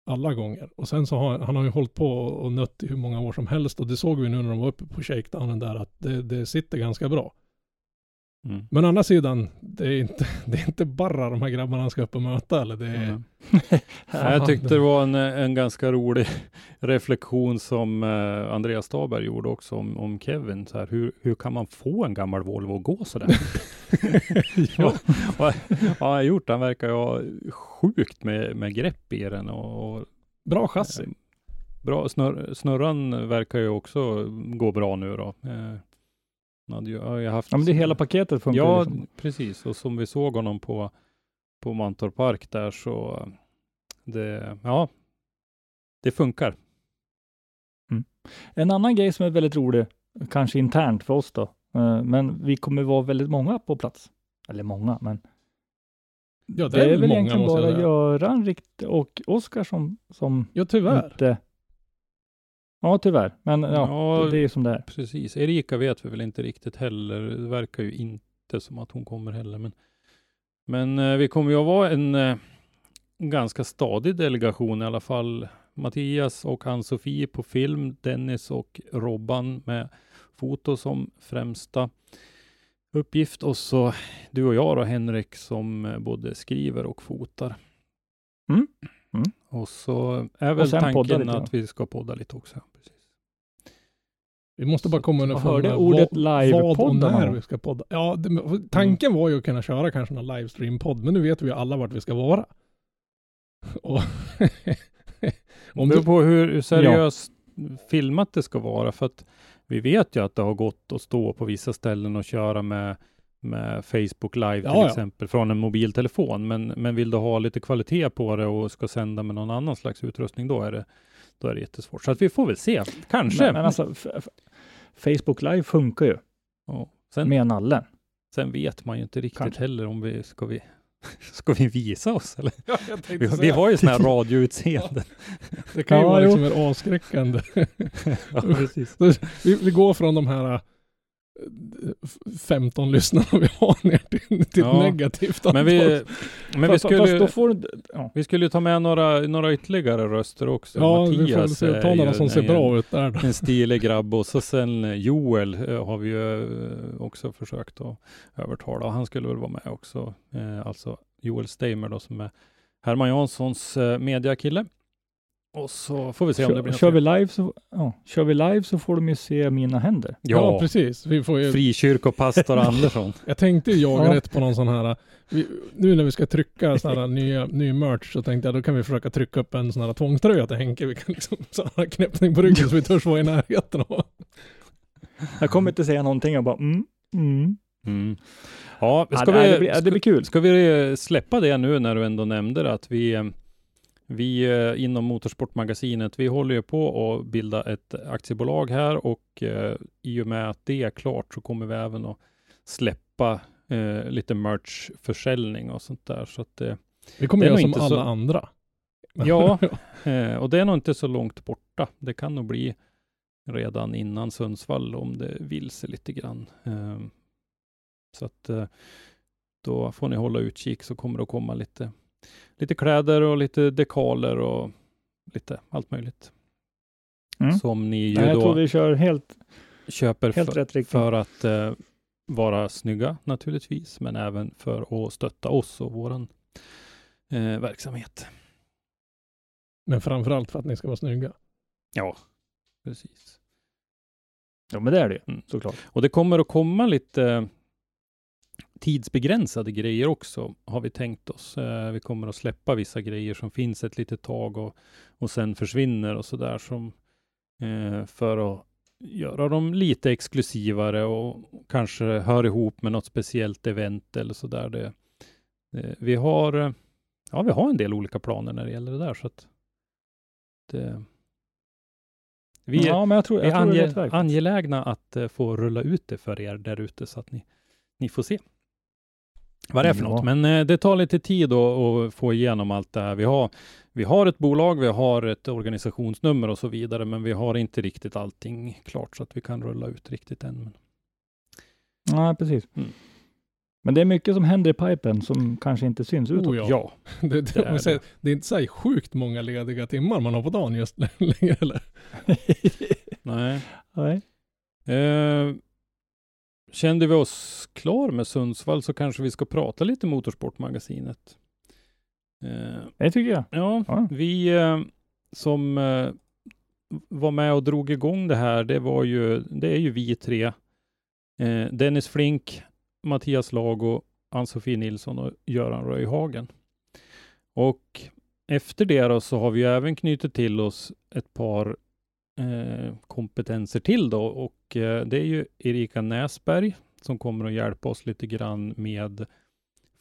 Alla gånger. Och sen så har han har ju hållit på och nött i hur många år som helst. Och det såg vi nu när de var uppe på shakedownen där att det, det sitter ganska bra. Mm. Men å andra sidan, det är inte, det är inte bara de här grabbarna han ska upp och möta eller det är... Mm. Ja, jag tyckte det var en, en ganska rolig reflektion som eh, Andreas Staberg gjorde också om, om Kevin. Så här, hur, hur kan man få en gammal Volvo att gå sådär? ja. Vad har han gjort? Han verkar ju ha sjukt med, med grepp i den och, och Bra chassi. eh, bra. Snurr, snurran verkar ju också gå bra nu då. Eh, han hade ju, haft Ja, men det hela paketet funkar Ja, liksom. precis. Och som vi såg honom på, på Mantorp Park där så det, ja, det funkar. En annan grej som är väldigt rolig, kanske internt för oss då, eh, men vi kommer vara väldigt många på plats. Eller många, men Ja, det, är väl många, egentligen bara. Göran Rikt och Oskar som, som Ja, tyvärr. inte... Ja, tyvärr. Men ja, Ja, det, är som det är. Precis. Erika vet vi väl inte riktigt heller. Det verkar ju inte som att hon kommer heller. Men, men eh, vi kommer ju att vara en eh, ganska stadig delegation i alla fall. Mattias och Ann-Sofie på film, Dennis och Robban med foto som främsta uppgift och så du och jag då Henrik som eh, både skriver och fotar. Mm. Mm. Och så är väl tanken lite att vi ska podda lite också. ja, Precis. Vi måste bara komma underfund med ordet vad, vad och när vi ska podda. Ja, det, tanken var ju att kunna köra kanske någon livestream-podd, men nu vet vi ju alla vart vi ska vara. Och Om det du, beror på hur seriöst filmat det ska vara, för att vi vet ju att det har gått att stå på vissa ställen och köra med, med Facebook Live till Ja, ja. exempel från en mobiltelefon. Men, men vill du ha lite kvalitet på det och ska sända med någon annan slags utrustning, då är det, då är det jättesvårt. Så att vi får väl se. Kanske. Men, men alltså, Facebook Live funkar ju Ja. sen, med nallen. sen vet man ju inte riktigt Kanske. heller om vi ska vi Ska vi visa oss eller? ja, Vi, vi har ju sådana här radioutseenden. det kan ju vara liksom avskräckande. vi, vi går från de här 15 lyssnarna vi har ner till, till Ja, negativt antal. Men vi, men vi skulle... får du... Ja. Vi skulle ju ta med några, några ytterligare röster också. ja, vi får Mattias se, är ta några ju som ser bra ut där då. En stilig grabb och så sen eh, Joel eh, har vi ju eh, också försökt att övertala. Han skulle väl vara med också. Alltså Joel Steimer då som är Herman Janssons mediakille. Och så får vi se om det blir Kör, vi live så, ja, kör vi live så får de ju se mina händer. Ja, Ja, precis. Vi får ju, frikyrkopastor Andersson. jag tänkte jaga Ja. rätt på någon sån här, vi, nu när vi ska trycka sån här nya, ny merch så tänkte jag då kan vi försöka trycka upp en sån här tvångströja till Henke. Vi kan liksom så här knäppning på ryggen så vi törs vara i närheten av. Jag kommer inte säga någonting, jag bara mm, mm. Mm. Ja, Ja, ska det, vi, det, blir, det blir kul. Ska vi eh, släppa det nu när du ändå nämnde det, att vi, eh, vi eh, inom Motorsportmagasinet, vi håller ju på att bilda ett aktiebolag här och eh, i och med att det är klart så kommer vi även att släppa eh, lite merchförsäljning och sånt där. Så att, Vi kommer göra som alla så- andra. Ja. och det är nog inte så långt borta. Det kan nog bli redan innan Sundsvall om det vill sig lite grann. Eh, så att då får ni hålla utkik så kommer det att komma lite, lite kläder och lite dekaler och lite allt möjligt. Mm. Som ni ju Nej, jag tror vi kör helt, köper helt för, för att eh, vara snygga naturligtvis, men även för att stötta oss och våran eh, verksamhet. Men framförallt för att ni ska vara snygga. Ja, precis. Ja, men det är det Mm. såklart. Och det kommer att komma lite tidsbegränsade grejer också, har vi tänkt oss. Eh, vi kommer att släppa vissa grejer som finns ett litet tag och, och sen försvinner och sådär som eh, för att göra dem lite exklusivare och kanske hör ihop med något speciellt event eller sådär. Det, det, vi har eh, ja, vi har en del olika planer när det gäller det där. Så att det, vi är, ja, men jag tror, jag är ange, angelägna att eh, få rulla ut det för er där ute så att ni, ni får se vad det är för något. Men eh, det tar lite tid att, få igenom allt det här. Vi har, vi har ett bolag, vi har ett organisationsnummer och så vidare, men vi har inte riktigt allting klart så att vi kan rulla ut riktigt än. Men, Nej, precis. Mm. Men det är mycket som händer i pipen som kanske inte syns utåt. Oh, ja. ja, Det, det, Det är säger, det. det är inte så här sjukt många lediga timmar man har på dagen just nu längre eller? nej. Nej. Eh, kände vi oss klar med Sundsvall så kanske vi ska prata lite Motorsportmagasinet. Eh, Det tycker jag. Ja, Ja. vi eh, som eh, var med och drog igång det här, det var ju, det är ju vi tre. Dennis Flink, Mattias Lago, Ann-Sofie Nilsson och Göran Röjhagen. Och efter det då så har vi även knutit till oss ett par eh, kompetenser till då och eh, det är ju Erika Näsberg som kommer att hjälpa oss lite grann med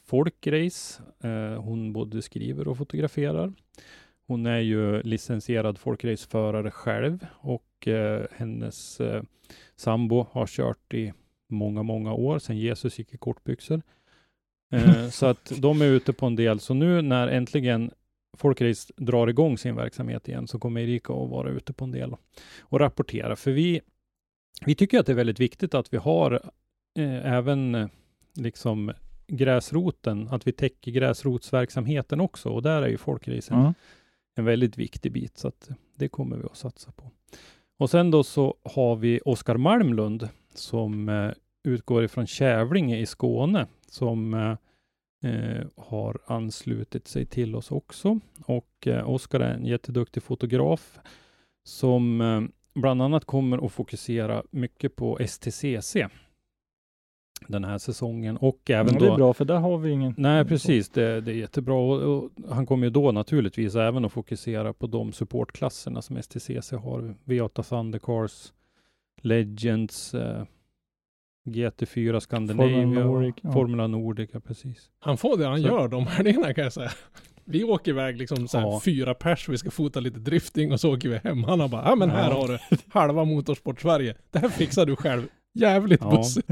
folkrace. Eh, hon både skriver och fotograferar. Hon är ju licensierad folkraceförare själv och hennes sambo har kört i många, många år sedan Jesus gick i kortbyxor. Så att de är ute på en del. Så nu när äntligen Folkrace drar igång sin verksamhet igen så kommer Erika att vara ute på en del och, rapportera. För vi, vi tycker att det är väldigt viktigt att vi har eh, även eh, liksom gräsroten, att vi täcker gräsrotsverksamheten också och där är ju folkracen Ja. en väldigt viktig bit, så att det kommer vi att satsa på. Och sen då så har vi Oskar Malmlund som eh, utgår ifrån Kävlinge i Skåne som eh, eh, har anslutit sig till oss också. Och eh, Oskar är en jätteduktig fotograf som eh, bland annat kommer att fokusera mycket på STCC den här säsongen och även Ja, det då är bra, för där har vi ingen... Nej, precis. Det, det är jättebra. Och, och han kommer ju då naturligtvis även att fokusera på de supportklasserna som STCC har. V8 Thundercars, Legends, eh, GT4 Scandinavia, Formula Nordic, ja. Formula Nordic, ja, precis. Han får det han Så- gör de helgerna kan jag säga. Vi åker iväg liksom så här Ja. fyra pers, vi ska fota lite drifting och så åker vi hem. Han har bara, ja men här Ja. har du halva Motorsport-Sverige. Det här fixar du själv. Jävligt Ja. bussigt.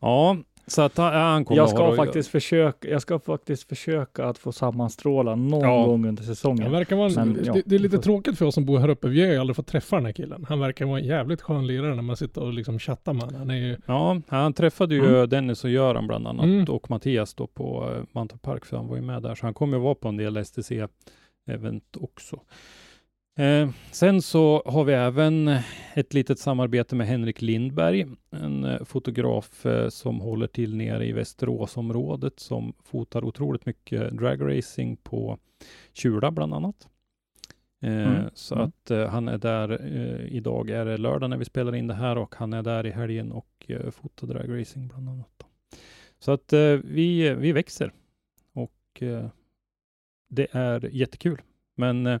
Ja, så att han, han kommer Jag ska, att faktiskt försöka, jag ska faktiskt försöka att få sammanstråla någon Ja. gång under säsongen. Verkar vara, Men, ja, det, det är lite tråkigt för oss som bor här uppe. Vi har ju aldrig fått träffa den här killen. Han verkar vara en jävligt skön lirare när man sitter och liksom chattar med honom. Han är ju, Ja, han träffade ju Mm. Dennis och Göran bland annat Mm. och Mattias då på eh, Mantorp Park, så han var ju med där. Så han kommer ju vara på en del STC-event också. Eh, sen så har vi även ett litet samarbete med Henrik Lindberg, en eh, fotograf eh, som håller till nere i Västeråsområdet som fotar otroligt mycket dragracing på Kjula bland annat. Eh, Mm. Så Mm. att eh, han är där, eh, idag är det lördag när vi spelar in det här och han är där i helgen och fotar dragracing bland annat. Då. Så att vi, vi växer och det är jättekul. Men eh,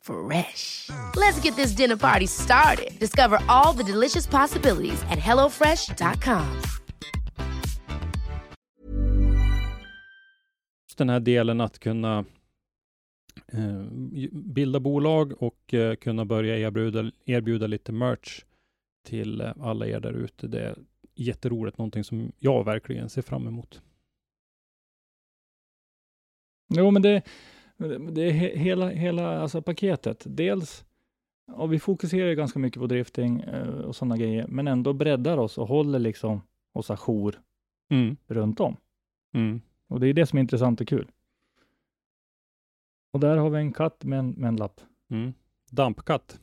Fresh. Let's get this dinner party started. Discover all the delicious possibilities at hellofresh.com. den här delen att kunna eh, bilda bolag och eh, kunna börja erbjuda, erbjuda lite merch till eh, alla er där ute. Det är jätteroligt, någonting som jag verkligen ser fram emot. Jo, men det, det är he, hela, hela alltså paketet. Dels och vi fokuserar ganska mycket på drifting eh, och sådana grejer, men ändå breddar oss och håller liksom oss ajour Mm. runt om. Mm. Och det är det som är intressant och kul. Och där har vi en katt med en, med en lapp. Mm. Dampkatt.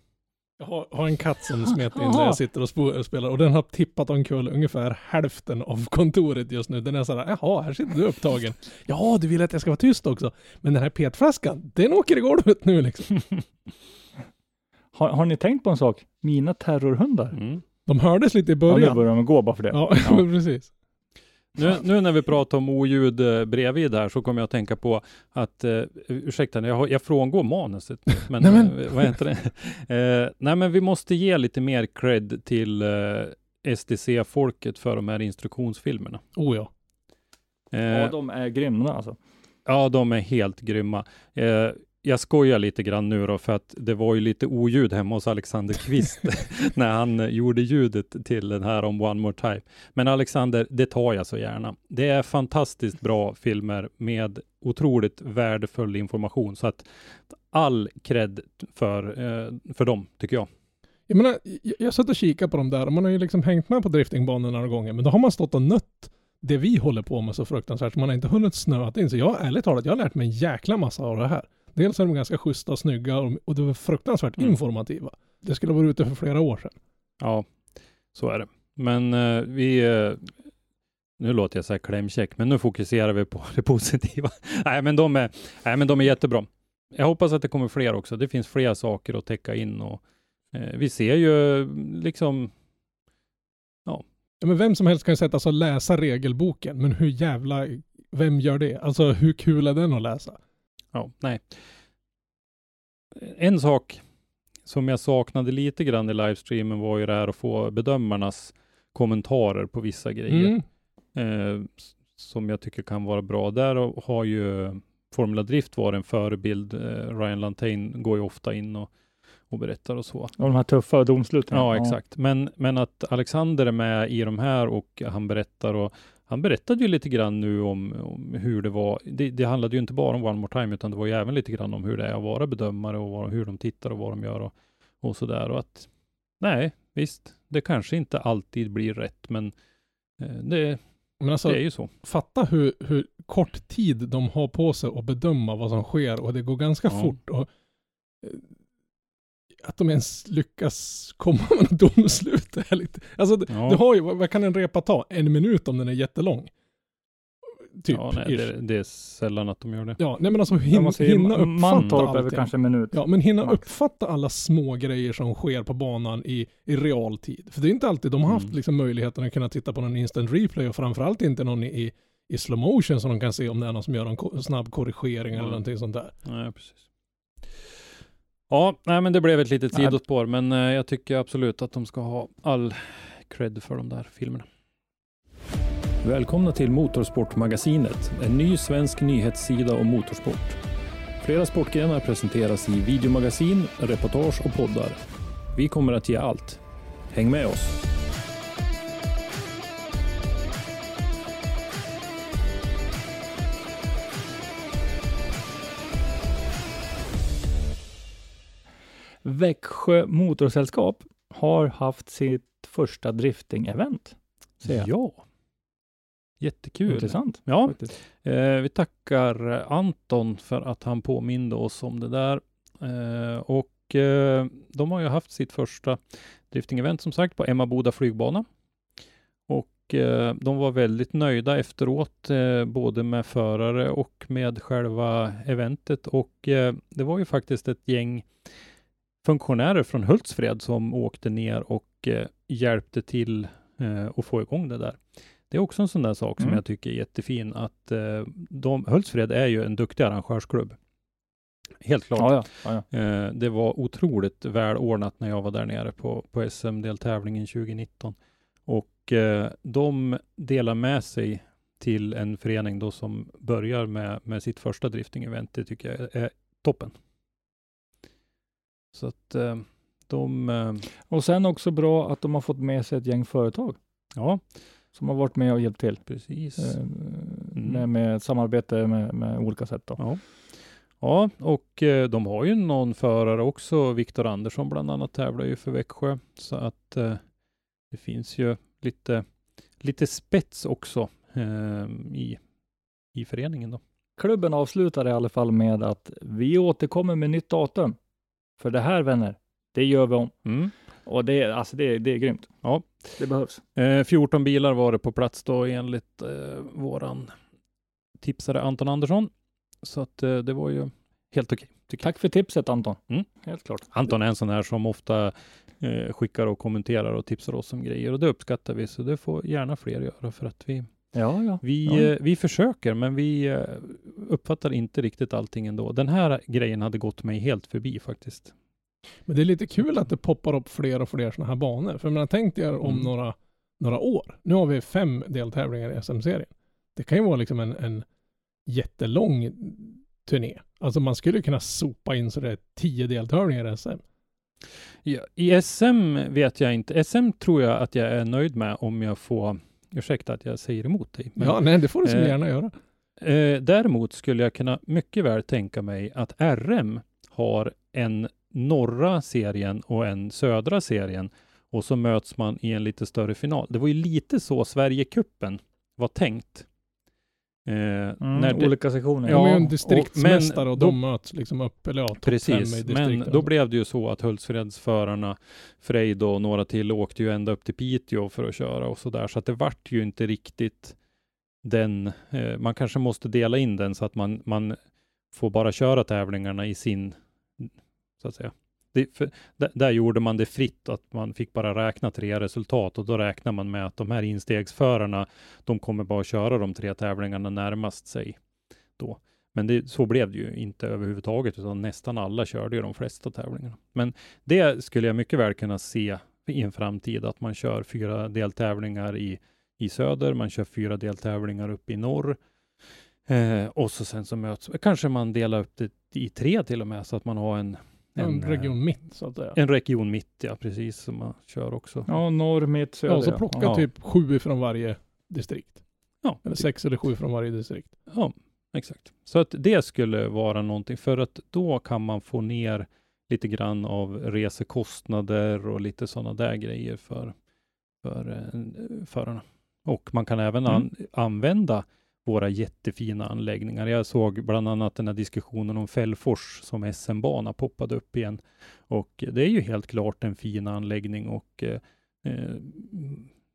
Jag har, har en katt som smet in när Jaha. jag sitter och spelar och den har tippat omkull ungefär hälften av kontoret just nu. Den är sådär, jaha, här sitter du upptagen. Ja, du vill att jag ska vara tyst också. Men den här petflaskan, den åker i golvet nu liksom. Har, har ni tänkt på en sak? Mina terrorhundar. Mm. De hördes lite i Ja, nu början. börjar de gå bara för det. Ja, precis. Nu, nu när vi pratar om oljud eh, bredvid här så kommer jag att tänka på att, eh, ursäkta, jag, har- jag frångår manuset. Men, Nej, men- eh, vad heter det? Eh, nej men vi måste ge lite mer cred till eh, SDC-folket för de här instruktionsfilmerna. Oh ja. Eh, Ja, de är grymma alltså. Ja, de är helt grymma. Jag skojar lite grann nu då, för att det var ju lite oljud hemma hos Alexander Kvist när han eh, gjorde ljudet till den här om One More Time. Men Alexander, det tar jag så gärna. Det är fantastiskt bra filmer med otroligt värdefull information, så att all cred för, eh, för dem, tycker jag. Jag menar, jag, jag satt och kikade på dem där och man har ju liksom hängt med på driftingbanan några gånger, men då har man stått och nött det vi håller på med så fruktansvärt, man har inte hunnit snöat in. Så jag, ärligt talat, jag har lärt mig en jäkla massa av det här. Dels är de ganska schyssta och snygga och, och de är fruktansvärt Mm. informativa. Det skulle ha varit ute för flera år sedan. Ja, så är det. Men eh, vi, eh, nu låter jag så här klämkäck, men nu fokuserar vi på det positiva. nej, men de är, nej, men de är jättebra. Jag hoppas att det kommer fler också. Det finns fler saker att täcka in och eh, vi ser ju liksom, Ja, men vem som helst kan ju sätta sig och läsa regelboken, men hur jävla, vem gör det? Alltså hur kul är den att läsa? Ja, nej. En sak som jag saknade lite grann i livestreamen var ju det här att få bedömarnas kommentarer på vissa grejer. Mm. eh, som jag tycker kan vara bra. Där har ju Formula Drift varit en förebild. Eh, Ryan Lantain går ju ofta in och, och berättar och så. Och de här tuffa domsluten. Ja, exakt. Men, men att Alexander är med i de här och han berättar och han berättade ju lite grann nu om, om hur det var. Det, det handlade ju inte bara om One More Time, utan det var ju även lite grann om hur det är att vara bedömare och vad, hur de tittar och vad de gör och, och så där. Och att nej, visst, det kanske inte alltid blir rätt, men eh, det, Men alltså, det är ju så. fatta hur, hur kort tid de har på sig att bedöma vad som sker och det går ganska Ja. fort. Och, eh, att de ens lyckas komma med något domslut är lite... Alltså, det, Ja. det har ju, vad kan en repa ta? En minut om den är jättelång? Typ. ja, nej, det, det är sällan att de gör det. Ja, nej men alltså hin, säga, hinna uppfatta Mantorp allting. kanske en minut. Ja, men hinna max. uppfatta alla små grejer som sker på banan i, i realtid. För det är inte alltid de har haft Mm. liksom möjligheten att kunna titta på någon instant replay och framförallt inte någon i, i slow motion som de kan se om det är någon som gör en ko- snabb korrigering eller Mm. någonting sånt där. Nej, precis. Ja, nej, men det blev ett litet Nej. sidospår, men eh, jag tycker absolut att de ska ha all cred för de där filmerna. Välkomna till Motorsportmagasinet, en ny svensk nyhetssida om motorsport. Flera sportgrenar presenteras i videomagasin, reportage och poddar. Vi kommer att ge allt. Häng med oss! Växjö Motorsällskap har haft sitt första drifting-event. Ja, jättekul. Intressant. Ja. Eh, vi tackar Anton för att han påminde oss om det där. Eh, och eh, de har ju haft sitt första drifting-event som sagt på Emmaboda flygbana. Och eh, de var väldigt nöjda efteråt, eh, både med förare och med själva eventet. Och eh, det var ju faktiskt ett gäng funktionärer från Hultsfred som åkte ner och eh, hjälpte till eh, att få igång det där. Det är också en sån där sak som Mm. jag tycker är jättefin, att eh, de, Hultsfred är ju en duktig arrangörsklubb. Helt klart. Ja, ja. ja. Eh, det var otroligt välordnat när jag var där nere på, på SM-deltävlingen 2019. Och eh, de delar med sig till en förening då som börjar med, med sitt första drifting-event. Det tycker jag är toppen. Så att eh, de, eh, Och sen också bra att de har fått med sig ett gäng företag ja, som har varit med och hjälpt till precis. eh, med, med samarbete med, med olika sätt. Då. Ja. Ja, och de har ju någon förare också. Viktor Andersson bland annat tävlar ju för Växjö. Så att det finns ju lite, lite spets också i, i föreningen då. Klubben avslutar i alla fall med att vi återkommer med nytt datum. För det här vänner, det gör vi om. Mm. Och det, är- alltså det, det är grymt. Ja. Det behövs. Eh, 14 bilar var det på plats då enligt eh, våran tipsare Anton Andersson. Så att eh, det var ju helt okej. jag. Tack för tipset Anton. Mm. Helt klart. Anton är en sån här som ofta eh, skickar och kommenterar och tipsar oss om grejer och det uppskattar vi. Så det får gärna fler göra för att vi, Ja, ja. vi, Ja. eh, vi försöker men vi eh, uppfattar inte riktigt allting ändå. Den här grejen hade gått mig helt förbi faktiskt. Men det är lite kul att det poppar upp fler och fler sådana här banor. För man tänkt er om Mm. några, några år. Nu har vi fem deltävlingar i SM-serien. Det kan ju vara liksom en, en jättelång turné. Alltså man skulle kunna sopa in så det är tio deltävlingar i SM. Ja, I SM vet jag inte. SM tror jag att jag är nöjd med om jag får, ursäkta att jag säger emot dig. men- ja, nej det får du så eh, gärna göra. Eh, däremot skulle jag kunna mycket väl tänka mig att RM har en norra serien och en södra serien och så möts man i en lite större final. Det var ju lite så Sverigecupen var tänkt. Eh, Mm, när det, olika sektioner. de är ju ja, en och- distriktsmästare men och, då- de möts liksom upp, eller ja, Precis, men då blev det ju så att Hultsfredsförarna, Frejd och några till åkte ju ända upp till Piteå för att köra och så där, så att det vart ju inte riktigt den, eh, man kanske måste dela in den så att man, man får bara köra tävlingarna i sin, så att säga. Det, för, där, där gjorde man det fritt, att man fick bara räkna tre resultat och då räknar man med att de här instegsförarna, de kommer bara köra de tre tävlingarna närmast sig då. Men det, så blev det ju inte överhuvudtaget, utan nästan alla körde ju de flesta tävlingarna. Men det skulle jag mycket väl kunna se i en framtid, att man kör fyra deltävlingar i, i söder, man kör fyra deltävlingar uppe i norr. Eh, och så sen så möts, kanske man delar upp det i tre till och med, så att man har en, en eh, region mitt så att säga. En region mitt, ja precis, som man kör också. Ja, norr, mitt, söder. ja, så plocka Ja. typ sju från varje distrikt. Ja, Eller sex eller sju från varje distrikt. Ja, exakt. Så att det skulle vara någonting, för att då kan man få ner lite grann av resekostnader och lite sådana där grejer för, för eh, förarna. Och man kan även an, använda våra jättefina anläggningar. Jag såg bland annat den här diskussionen om Fällfors som SM-bana poppade upp igen. Och det är ju helt klart en fin anläggning och eh, eh,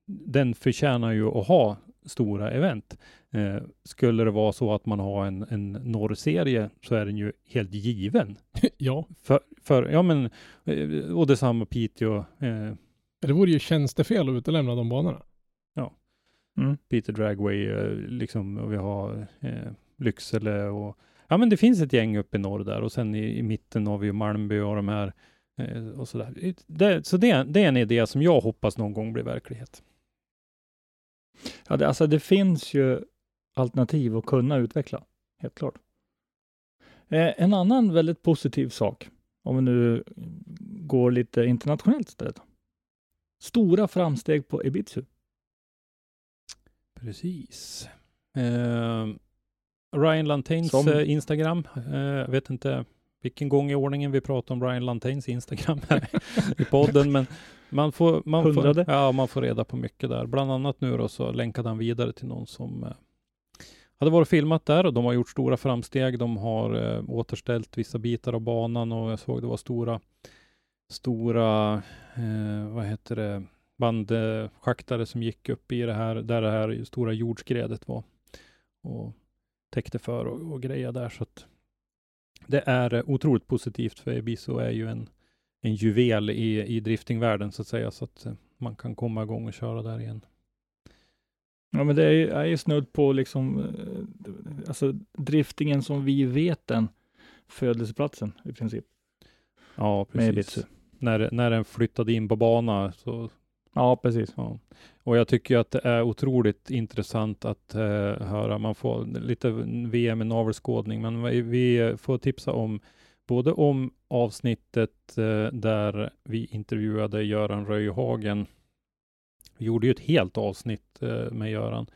den förtjänar ju att ha stora event. Eh, skulle det vara så att man har en, en norrserie så är den ju helt given. ja, För, för ja men, eh, och detsamma Piteå, eh, det vore ju tjänstefel att utelämna de banorna. Mm. Peter Dragway, eh, liksom, och vi har eh, Lycksele och ja men det finns ett gäng uppe i norr där och sen i, i mitten har vi ju Malmby och de här eh, och sådär. Det, så det, det är en idé som jag hoppas någon gång blir verklighet. Ja, det, alltså det finns ju alternativ att kunna utveckla, helt klart. Eh, en annan väldigt positiv sak, om vi nu går lite internationellt istället. Stora framsteg på Ibizu. Precis. Eh, Ryan Lantains Som- eh, Instagram. Eh, jag vet inte vilken gång i ordningen vi pratar om Ryan Lantains Instagram här i podden, men man får, man, får, ja, man får reda på mycket där. Bland annat nu då så länkade han vidare till någon som eh, hade varit filmat där och de har gjort stora framsteg. De har eh, återställt vissa bitar av banan och jag såg det var stora, stora, eh, vad heter det, bandschaktare som gick upp i det här, där det här stora jordskredet var och täckte för och, och grejer där. Så att det är otroligt positivt för Ibiso är ju en, en juvel i, i driftingvärlden så att säga, så att eh, man kan komma igång och köra där igen. Ja, men det är ju, är ju snudd på liksom, eh, alltså driftingen som vi vet den, födelseplatsen i princip. Ja, precis. När, när den flyttade in på bana så Ja, precis. Ja. Och jag tycker att det är otroligt intressant att eh, höra. Man får lite VM i navelskådning, men vi, vi får tipsa om både om avsnittet eh, där vi intervjuade Göran Röjhagen. Vi gjorde ju ett helt avsnitt eh, med Göran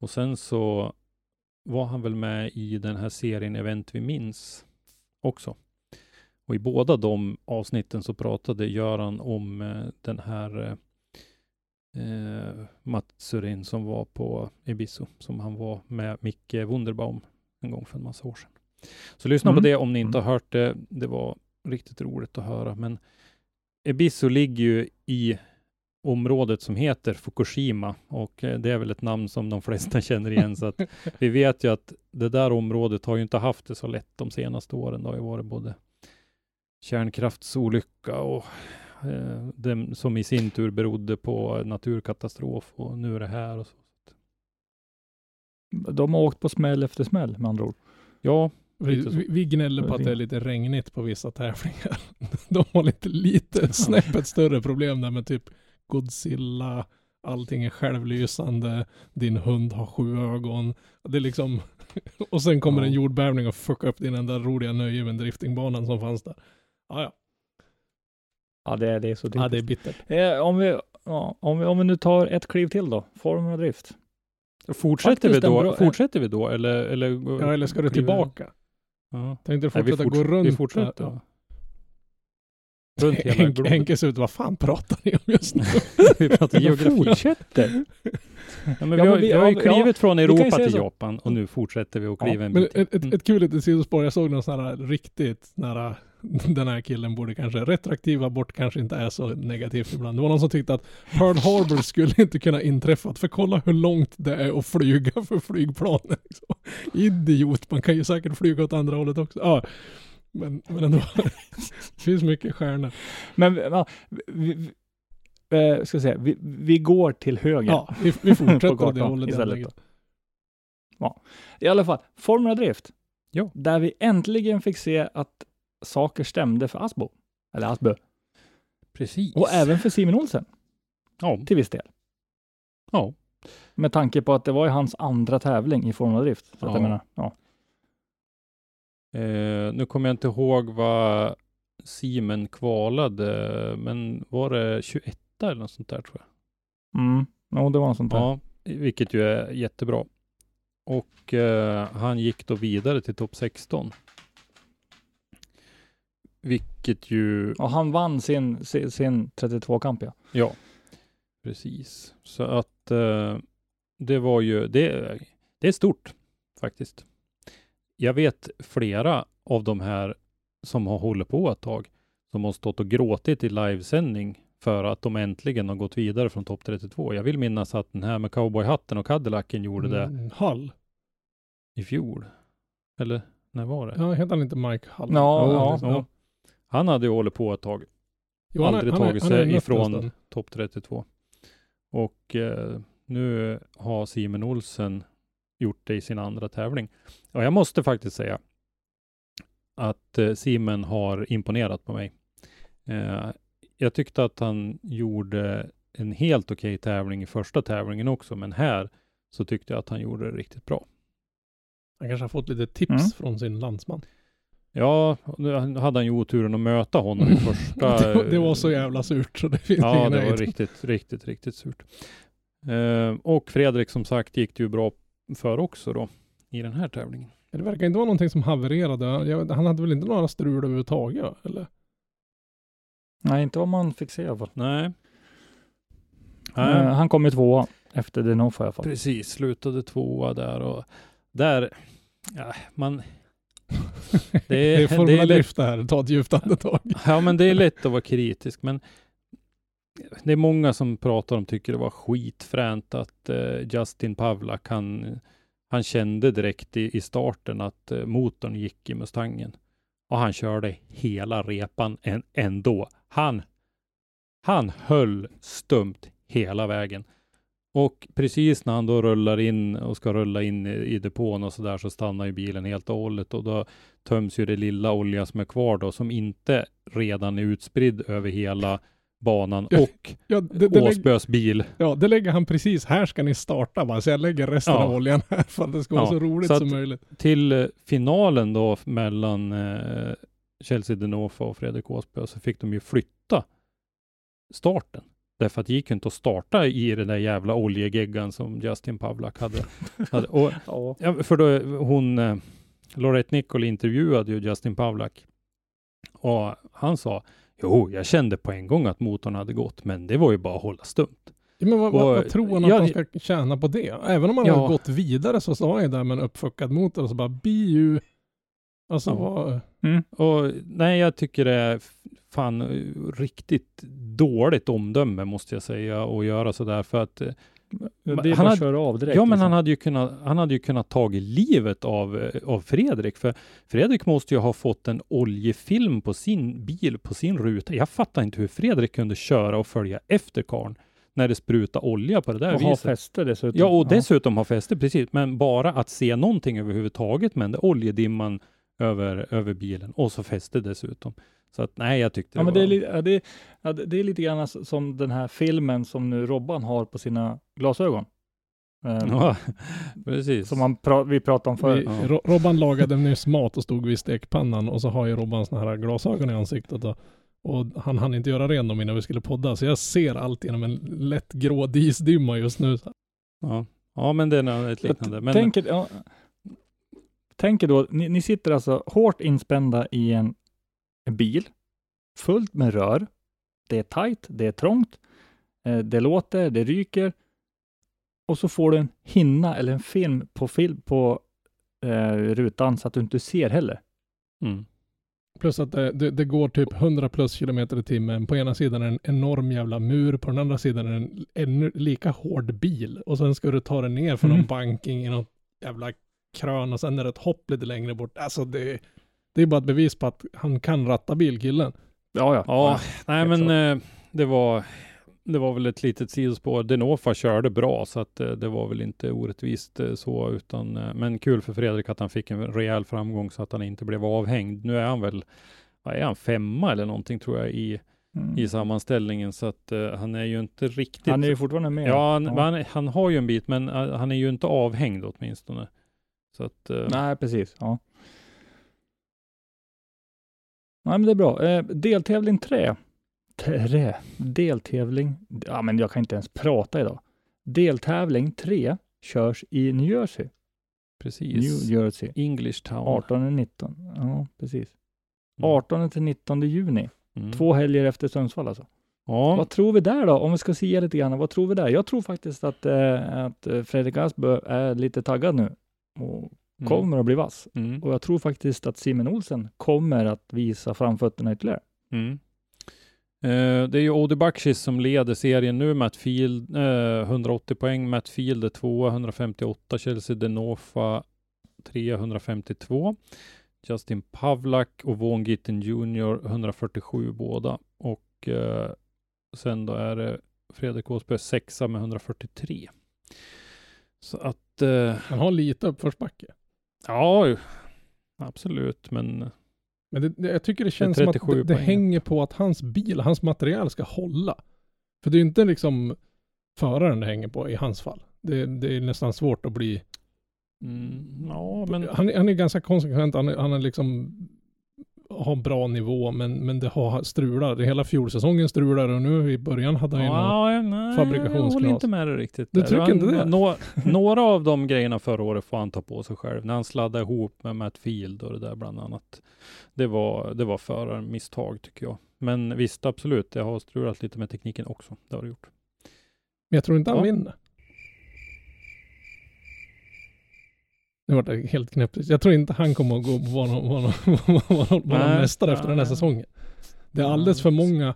och sen så var han väl med i den här serien Event vi minns också. Och i båda de avsnitten så pratade Göran om eh, den här eh, eh, eh, Matsurin som var på Ibisu, som han var med Micke Wunderbaum en gång för en massa år sedan. Så lyssna Mm. på det om ni inte har hört det. Det var riktigt roligt att höra. Men Ibisu ligger ju i området som heter Fukushima och eh, det är väl ett namn som de flesta känner igen. Så att vi vet ju att det där området har ju inte haft det så lätt de senaste åren. Det har ju varit både kärnkraftsolycka och som i sin tur berodde på naturkatastrof och nu är det här och så. De har åkt på smäll efter smäll med andra ord. Ja, Vi, vi, vi gnäller på att det är lite regnigt på vissa tävlingar. De har lite, lite snäppet större problem där med typ Godzilla, allting är självlysande, din hund har sju ögon. Det är liksom, och sen kommer Ja. en jordbävning och fuckar upp din enda roliga nöje med driftingbanan som fanns där. Ja, ja. Ja, det, är- det är så ja det är bittert. Eh, om, vi, ja, om, vi, om vi nu tar ett kliv till då, Formula Drift. Fortsätter Faktiskt vi då? bra- fortsätter vi då eller? Eller, Ja, eller ska du tillbaka? Ja. Tänkte du Nej, vi fortsätta forts- gå runt? Vi fortsätter. Ja. Runt hela Henke, ser ut, vad fan pratar ni om just nu? vi pratar geografi. Fortsätter. Ja, men Ja, vi, har, men vi- vi har ju ja, klivit från vi kan ju Europa till så. Japan och nu fortsätter vi att Ja, kliva en Men bit. ett, ett, Mm. ett kul litet sidospår, jag såg någon sån här riktigt nära, den här killen borde kanske, retroaktiv abort kanske inte är så negativt ibland. Det var någon som tyckte att Pearl Harbor skulle inte kunna inträffa, för kolla hur långt det är att flyga för flygplanen. Liksom. Idiot, man kan ju säkert flyga åt andra hållet också. Ja, men, men ändå, det finns mycket stjärnor. Men ja, vi, vi, eh, ska säga, vi, vi går till höger. Ja, vi, vi fortsätter åt det hållet. istället. Ja. I alla fall, Formula Drift. Ja. Där vi äntligen fick se att saker stämde för Asbo. Eller Asbö. Precis. Och även för Simon Olsen Ja. till viss del. ja. Med tanke på att det var ju hans andra tävling i Formula Drift. Så Ja. jag menar, ja. Eh, nu kommer jag inte ihåg vad Simen kvalade, men var det 21 eller något sånt där tror jag. Mm. Ja, det var något sånt där. Ja, vilket ju är jättebra. Och eh, han gick då vidare till topp 16. Vilket ju, Och han vann sin, sin, sin 32-kamp ja. ja, precis. Så att eh, det var ju, det, det är stort faktiskt. Jag vet flera av de här som har hållit på ett tag, som har stått och gråtit i livesändning för att de äntligen har gått vidare från topp 32. Jag vill minnas att den här med cowboyhatten och Cadillacen gjorde det Mm, Hall. i fjol. Eller när var det? Ja, heter han inte Mike Hall? Ja, ja, ja. Han hade ju hållit på ett tag, Jo, han aldrig han tagit han sig nött ifrån topp 32. Och eh, nu har Simon Olsen gjort det i sin andra tävling. Och jag måste faktiskt säga att eh, Simon har imponerat på mig. Eh, jag tyckte att han gjorde en helt okej tävling i första tävlingen också, men här så tyckte jag att han gjorde det riktigt bra. Han kanske har fått lite tips Mm. från sin landsman. Ja, nu hade han ju oturen att möta honom i första... det, var, det var så jävla surt så det finns Ja, ingen det var riktigt, riktigt, riktigt surt. Eh, och Fredrik som sagt gick det ju bra för också då i den här tävlingen. Det verkar inte vara någonting som havererade. Jag, han hade väl inte några strul överhuvudtaget? Eller? Nej, inte vad man fick se i alla fall. Nej. Eh, Nej, han kom ju tvåa efter Denofa i alla fall. precis. Slutade tvåa där och där, ja, man... Det Det är är, Formula det är det här. Ta ett djupt andetag. ja, men det är lätt att vara kritisk, men det är många som pratar om, tycker det var skitfränt att eh, Justin Pavlak, han, han kände direkt i, i starten att eh, motorn gick i Mustangen. Och han körde hela repan än, ändå. Han, han höll stumt hela vägen. Och precis när han då rullar in och ska rulla in i, i depån och så där så stannar ju bilen helt och hållet och då töms ju det lilla olja som är kvar då som inte redan är utspridd över hela banan Ja, och Ja, det, det, Åsbös bil. ja, det lägger han precis. Här ska ni starta bara. Så jag lägger resten Ja. av oljan här för att det ska vara så roligt så som möjligt. Till eh, finalen då mellan eh, Chelsea Denofa och Fredrik Åsbö så fick de ju flytta starten. Därför att det gick ju inte att starta i den där jävla oljegeggan som Justin Pavlak hade. hade. Och, Ja. för då hon, eh, Lorette Nicol intervjuade ju Justin Pavlak och han sa Jo, jag kände på en gång att motorn hade gått, men det var ju bara att hålla stumt. Men vad, Och, vad tror han att ja, han ska tjäna på det? Även om han Ja. har gått vidare så står han ju där med en uppfuckad motor och så bara be Alltså Ja. vad... Och nej, jag tycker det är fan eh, riktigt dåligt omdöme måste jag säga att göra sådär för att eh, Det är han bara hade- av direkt. Ja, men liksom. han hade ju kunnat, han hade ju kunnat tagit livet av, eh, av Fredrik, för Fredrik måste ju ha fått en oljefilm på sin bil, på sin ruta. Jag fattar inte hur Fredrik kunde köra och följa efter karln när det sprutar olja på det där och ha viset. fäste dessutom. Ja, och dessutom ha fäste, precis. Men bara att se någonting överhuvudtaget med den där oljedimman över, över bilen och så fäste dessutom. Så att nej, jag tyckte Ja, men det var... är, li- ja, det, ja, det det är lite grann som den här filmen som nu Robban har på sina glasögon. Eh, Ja, precis. Som han pra- vi pratade om förut. Ja. Ro- Robban lagade nyss mat och stod vid stekpannan och så har ju Robban såna här glasögon i ansiktet och, och han hann inte göra ren dem innan vi skulle podda så jag ser allt genom en lätt grå disdimma just nu. Ja. ja, men det är ett liknande. Men, Tänk er, ja, tänk er då, ni, ni sitter alltså hårt inspända i en, en bil, fullt med rör. Det är tajt, det är trångt, eh, det låter, det ryker. Och så får du en hinna eller en film på, film på eh, rutan så att du inte ser heller. mm. Plus att det, det, det går typ 100 plus kilometer i timmen. På ena sidan är en enorm jävla mur, på den andra sidan är en ännu lika hård bil. Och sen ska du ta den ner för någon Mm. banking i något jävla krön och sen är det ett hopp lite längre bort. Alltså det, det är bara ett bevis på att han kan ratta bilkillen. Ja, ja. Ja, nej men eh, det var det var väl ett litet sidospår. Denofa körde bra så att eh, det var väl inte orättvist eh, så utan eh, men kul för Fredrik att han fick en rejäl framgång så att han inte blev avhängd. Nu är han väl, vad är han, femma eller någonting tror jag i, Mm. i sammanställningen så att eh, han är ju inte riktigt. Han är ju fortfarande med. ja, han, Han, han har ju en bit men eh, han är ju inte avhängd åtminstone. Så att eh, Nej, precis. Ja. Nej, men det är bra. Eh, deltävling 3. Trä. Deltävling. Ja, men jag kan inte ens prata idag. Deltävling 3 körs i New Jersey. precis. New Jersey. English Town. 18 19. Ja, precis. 18 till 19 juni. Mm. Två helger efter Sundsvall alltså. Ja. Vad tror vi där då? Om vi ska se lite grann. Vad tror vi där? Jag tror faktiskt att, eh, att eh, Fredrik Asbø är lite taggad nu och Mm. kommer att bli vass. Mm. Och jag tror faktiskt att Simon Olsen kommer att visa framfötterna ytterligare. Mm. Eh, det är ju Odi Bakshis som leder serien nu. Matt Field, eh, 180 poäng. Matt Field är tvåa, 158. Chelsea Denofa 3, 152. Justin Pavlak och Vaughan Gitten Jr. 147 båda. Och eh, sen då är det Fredrik Åsberg sexa med 143. Så att, eh, Han har lite uppförsbacke. ja, ju. absolut, men Men det, det, jag tycker det känns Det som att 37 det, det hänger på att hans bil, hans material ska hålla. För det är inte liksom föraren det hänger på i hans fall. Det, det är nästan svårt att bli... mm, ja, men Han, är- han är ganska konsekvent, han, han är liksom har bra nivå, men, men det har strular. Hela fjolsäsongen strular och nu i början hade han ju någon- Ja, nej, jag fabrikationsknas. håller inte med dig riktigt. Du där. tycker Han- inte det? nå- några av de grejerna förra året får han ta på sig själv. När han sladdade ihop med Matt Field och det där bland annat. Det var, det var förarmisstag tycker jag. Men visst, absolut, det har strulat lite med tekniken också. Det har det gjort. Men jag tror inte han Ja. vinner. Nu vart det helt knäppigt. Jag tror inte han kommer att gå vara någon, vara någon, vara någon, vara någon Nej. mästare efter den här säsongen. Det är alldeles för många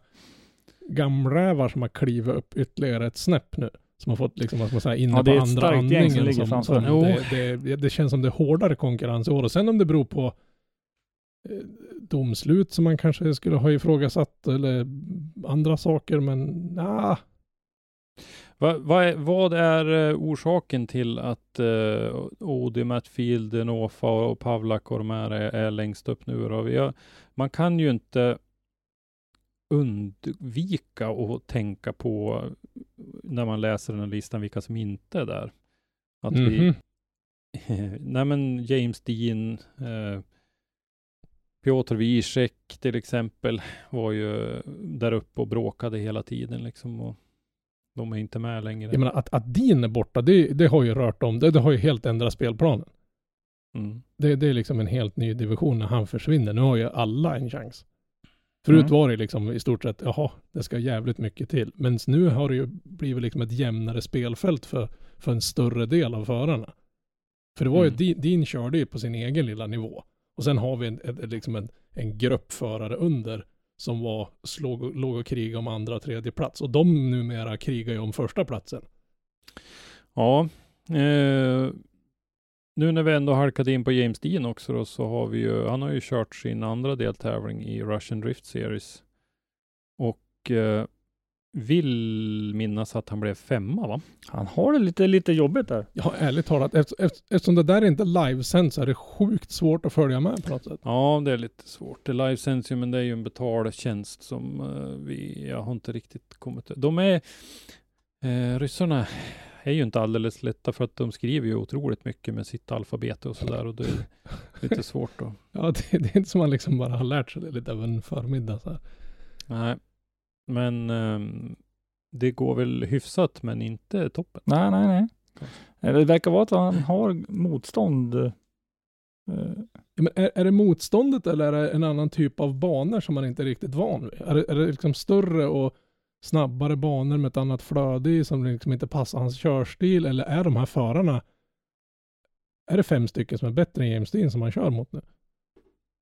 gamrävar som har klivit upp ytterligare ett snäpp nu. Som har fått liksom, vad ska man säga, inne Ja, på andra som andningen. ligger Som, framför. som Jo. det, det, det känns som det är hårdare konkurrens i år. Och sen om det beror på eh, domslut som man kanske skulle ha ifrågasatt eller andra saker, men nah, Va, vad, är, vad är eh, orsaken till att uh, Odi, Matt Field, Denofa och Pavlak och de här är, är längst upp nu då? Jag, man kan ju inte undvika att tänka på när man läser den här listan vilka som inte är där. Att vi, Mhm. nej men James Dean, eh, Piotr Wiesek till exempel var ju där uppe och bråkade hela tiden liksom. Och de är inte med längre. Jag menar att, att din är borta, det, det har ju rört om, det, det har ju helt ändrat spelplanen. Mm. Det, det är liksom en helt ny division när han försvinner. Nu har ju alla en chans. Förut Mm. var det liksom i stort sett, jaha, det ska jävligt mycket till. Men nu har det ju blivit liksom ett jämnare spelfält för, för en större del av förarna. För det var ju, Mm. din, din körde ju på sin egen lilla nivå. Och sen har vi en, ett, liksom en, en grupp förare under som var, slog, låg och krigade om andra och tredje plats. Och de numera krigar ju om första platsen. Ja, eh, nu när vi ändå halkade in på James Dean också då, så har vi ju, han har ju kört sin andra deltävling i Russian Drift Series. Och eh, vill minnas att han blev femma va? Han har det lite, lite jobbigt där. Ja, ärligt talat, efter, efter, eftersom det där är inte livesänt så är det sjukt svårt att följa med på något sätt. Ja, det är lite svårt. Det livesänds ju, men det är ju en betaltjänst som eh, vi, jag har inte riktigt kommit De är, eh, ryssarna är ju inte alldeles lätta för att de skriver ju otroligt mycket med sitt alfabet och sådär och det är lite svårt då. Ja, det, det är inte som man liksom bara har lärt sig det lite över en förmiddag så här. Nej, men ehm, det går väl hyfsat, men inte toppen. Nej, nej, nej. Eh, Det verkar vara att han har motstånd. eh, Ja, men är, är det motståndet eller är det en annan typ av banor som man inte är riktigt van vid? Är det, är det liksom större och snabbare banor med ett annat flöde i som liksom inte passar hans körstil eller är de här förarna är det fem stycken som är bättre än James Dean som han kör mot nu?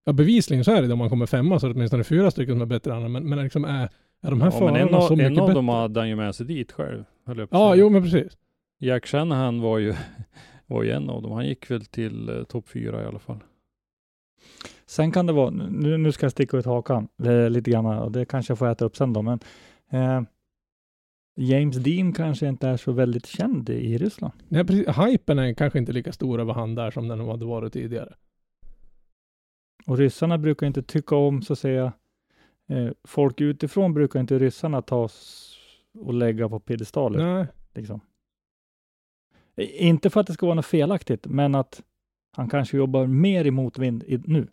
Ja bevisligen så är det det. Om man kommer femma så är det åtminstone fyra stycken som är bättre än honom. Men, men liksom är, är de här Ja, men förarna en av, så en mycket av bättre? dem hade han ju med sig dit själv. höll jag på Ja, jo men precis. Jack Shanahan var ju, var ju en av dem. Han gick väl till eh, topp fyra i alla fall. Sen kan det vara, nu, nu ska jag sticka ut hakan eh, lite grann och det kanske jag får äta upp sen då, men eh, James Dean kanske inte är så väldigt känd i, Ryssland. Nej, precis. Hypen är kanske inte lika stor över han där som den hade varit tidigare. Och ryssarna brukar inte tycka om, så att säga, folk utifrån brukar inte ryssarna ta och lägga på piedestaler. Nej. Liksom. Inte för att det ska vara något felaktigt, men att han kanske jobbar mer i motvind i, nu.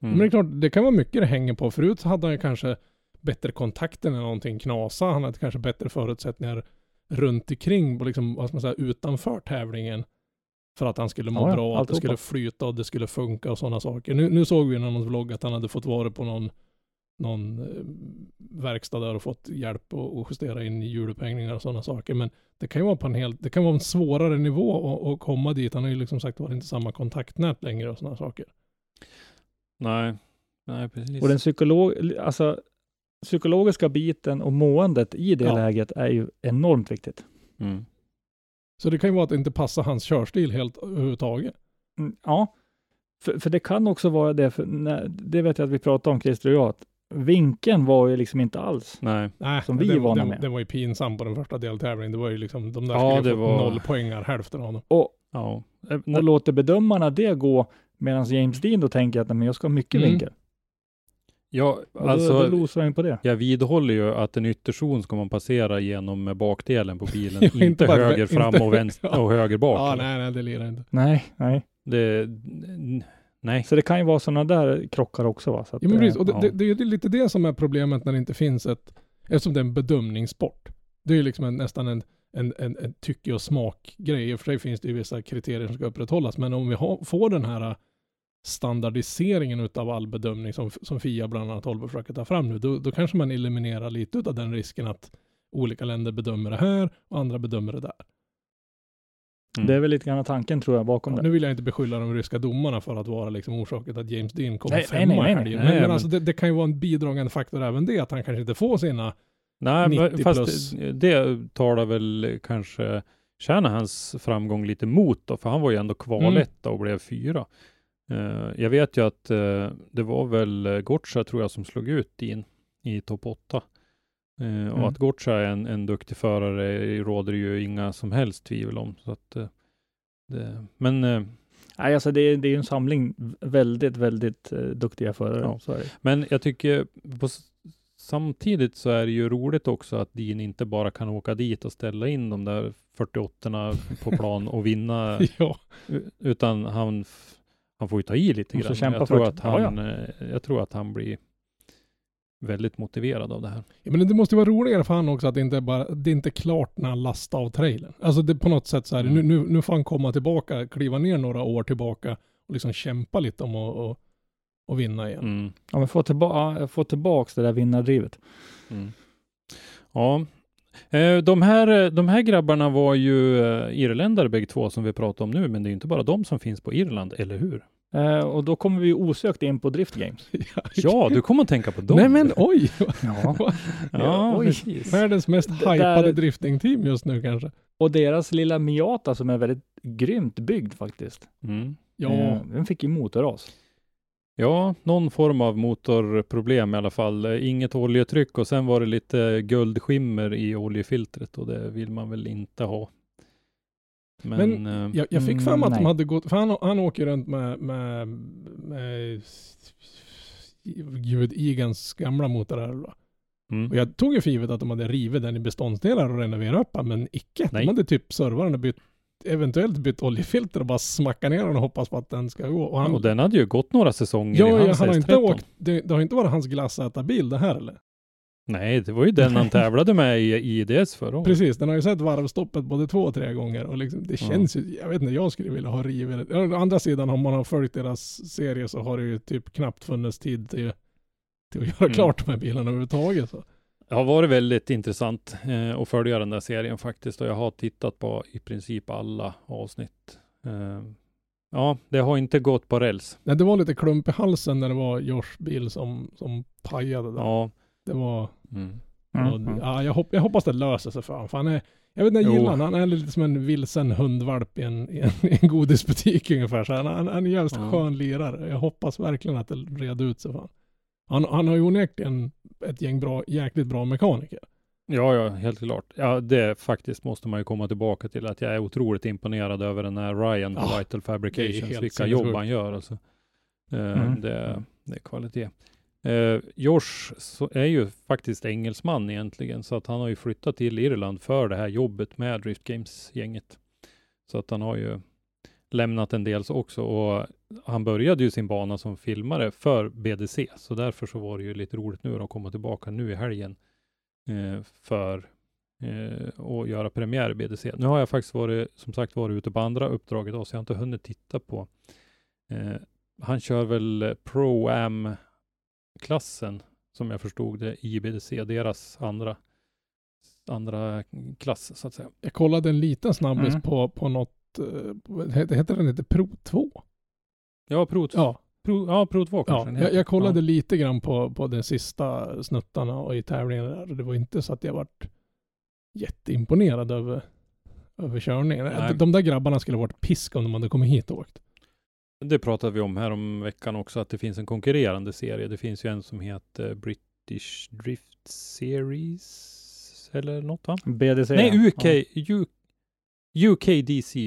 Men det är klart, det kan vara mycket det hänger på. Förut hade han ju kanske bättre kontakter när någonting knasade. Han hade kanske bättre förutsättningar runt omkring, liksom, vad ska man säga, utanför tävlingen. För att han skulle må Ja, ja, bra, att det skulle flyta och det skulle funka och sådana saker. Nu, nu såg vi i någon vlogg att han hade fått vara på någon, någon eh, verkstad där och fått hjälp och, och justera in hjulupphängningar och sådana saker. Men det kan ju vara på en helt, det kan vara en svårare nivå att, att komma dit. Han har ju liksom sagt var inte samma kontaktnät längre och sådana saker. Nej, nej precis. Och den psykolog, alltså, psykologiska biten och måendet i det Ja. läget är ju enormt viktigt. Mm. Så det kan ju vara att det inte passar hans körstil helt överhuvudtaget. Mm, ja, för, för det kan också vara det, för när, det vet jag att vi pratade om, Christer och jag, att vinkeln var ju liksom inte alls Nej. Som vi är den, vana den, med. Den var ju pinsam på den första deltävlingen. Det var ju liksom, de där Ja, skulle fått var- noll poängar, hälften av dem. Och, Ja. och låter bedömarna det gå, medan James Dean då tänker att men jag ska ha mycket Mm. vinkel. Ja, Och då, alltså. då losar jag in på det. Jag vidhåller ju att en ytterzon ska man passera genom bakdelen på bilen, Ja, inte, inte bara- höger fram inte- och vänster Ja. och höger bak. Ja, nej, nej, det lirar inte. Nej, nej. Det, nej. Så det kan ju vara sådana där krockar också. Va? Så att, Ja, men precis. Och det, ja. det, det är ju lite det som är problemet när det inte finns ett, eftersom det är en bedömningssport. Det är ju liksom en, nästan en, en, en, en tycke och smakgrej. I och för sig finns det ju vissa kriterier som ska upprätthållas, men om vi har, får den här standardiseringen utav all bedömning som, som FIA bland annat håller på att försöka ta fram nu, då, då kanske man eliminerar lite av den risken att olika länder bedömer det här och andra bedömer det där. Mm. Det är väl lite grann tanken tror jag bakom Ja, det. nu vill jag inte beskylla de ryska domarna för att vara liksom orsaken att James Dean kom Nej, femma nej, nej, helgen. nej. Men, Nej, men alltså det, det kan ju vara en bidragande faktor även det, att han kanske inte får sina Nej, 90 men fast plus. det talar väl kanske Shanahans framgång lite mot då, för han var ju ändå kvaletta och blev fyra. Eh, jag vet ju att eh, det var väl uh, Gotcha tror jag som slog ut in i topp åtta. Eh, Mm. Och att Gotcha är en, en duktig förare råder ju inga som helst tvivel om. Så att, eh, det, men eh, Nej, alltså det, är- det är en samling väldigt, väldigt eh, duktiga förare. Ja. Men jag tycker på, samtidigt så är det ju roligt också att Dean inte bara kan åka dit och ställa in de där 48 på plan och vinna, ja, utan han, han får ju ta i lite grann. Jag tror, att han, eh, jag tror att han blir väldigt motiverad av det här. Ja, men det måste ju vara roligare för han också att det inte är, bara, det är inte klart när han lastar av trailern. Alltså det, på något sätt så här, Mm. nu, nu, nu får han komma tillbaka, kliva ner några år tillbaka och liksom kämpa lite om att och, och vinna igen. Mm. Ja, men få, tillba få tillbaks det där vinnardrivet. Mm. Ja, Eh, De här, de här grabbarna var ju eh, irländare bägge två som vi pratar om nu, men det är ju inte bara de som finns på Irland, eller hur? Eh, och då kommer vi osökt in på Drift Games. Ja, du kommer att tänka på dem. Nej men oj! Ja. Ja, precis. Världens mest Det hypade där- driftingteam just nu kanske. Och deras lilla Miata som är väldigt grymt byggd faktiskt. Mm. Ja, Eh, den fick ju motorras. Ja, någon form av motorproblem i alla fall. Eh, Inget oljetryck och sen var det lite guldskimmer i oljefiltret och det vill man väl inte ha. Men, Men eh, jag, jag fick för mig att de nej. hade gått, för han, han åker runt med, med, med Gud, Igans gamla motor här då. mm. Och jag tog ju för givet att de hade rivit den i beståndsdelar och renoverat upp den, men icke. Nej. De hade typ servat den och bytt, eventuellt bytt oljefilter och bara smackat ner den och hoppas på att den ska gå. Och han, och den hade ju gått några säsonger ja, i ja, hans han har inte S13. åkt, det, det har inte varit hans glassätarbil det här eller? Nej, det var ju den han tävlade med i IDS förra året. Precis, den har ju sett varvstoppet både två och tre gånger och liksom, det känns ju, jag vet inte, jag skulle vilja ha rivit det. Å andra sidan, om man har följt deras serie så har det ju typ knappt funnits tid till, till att göra Mm. klart de här bilarna överhuvudtaget. Så. Det har varit väldigt intressant eh, att följa den där serien faktiskt och jag har tittat på i princip alla avsnitt. Eh, ja, det har inte gått på räls. Nej, det var lite klump i halsen när det var Josh bil som, som pajade där. Ja. Det var, Mm. och, ja, jag, hopp, jag hoppas det löser sig för honom. För han är, jag vet inte, jag gillar honom. Han är lite som en vilsen hundvalp i en, i en, i en godisbutik ungefär. Så han, han, han är en jävligt Ja. skön lirare. Jag hoppas verkligen att det red ut sig för honom. Han, han har ju onekligen ett gäng bra, jäkligt bra mekaniker. Ja, ja, helt klart. Ja, det faktiskt måste man ju komma tillbaka till att jag är otroligt imponerad över den här Ryan Ja, Vital Fabrications, vilka jobb han gör alltså. Eh, Mm. det, det är kvalitet. Eh, Josh är ju faktiskt engelsman egentligen, så att han har ju flyttat till Irland för det här jobbet med Drift Games-gänget. Så att han har ju lämnat en del också och han började ju sin bana som filmare för BDC, så därför så var det ju lite roligt nu att komma tillbaka nu i helgen eh, för eh, att göra premiär i BDC. Nu har jag faktiskt varit, som sagt, varit ute på andra uppdrag idag, så jag har inte hunnit titta på. Eh, han kör väl Pro Am, Pro-Am-klassen, som jag förstod det, i BDC, deras andra, andra klass, så att säga. Jag kollade en liten snabbis Mm. på, på något, eh, heter, den inte Pro 2? Ja, Pro, Ja, Pro, ja, Pro 2 ja kanske den jag, jag kollade lite grann på, på de sista snuttarna och i tävlingen där. Och det var inte så att jag vart jätteimponerad över, över körningen. Nej. De, de där grabbarna skulle ha varit pisk om de hade kommit hit och åkt. Det pratade vi om här om veckan också, att det finns en konkurrerande serie. Det finns ju en som heter British Drift Series, eller något va? BDC. Nej, UK, Ja. U, UKDC,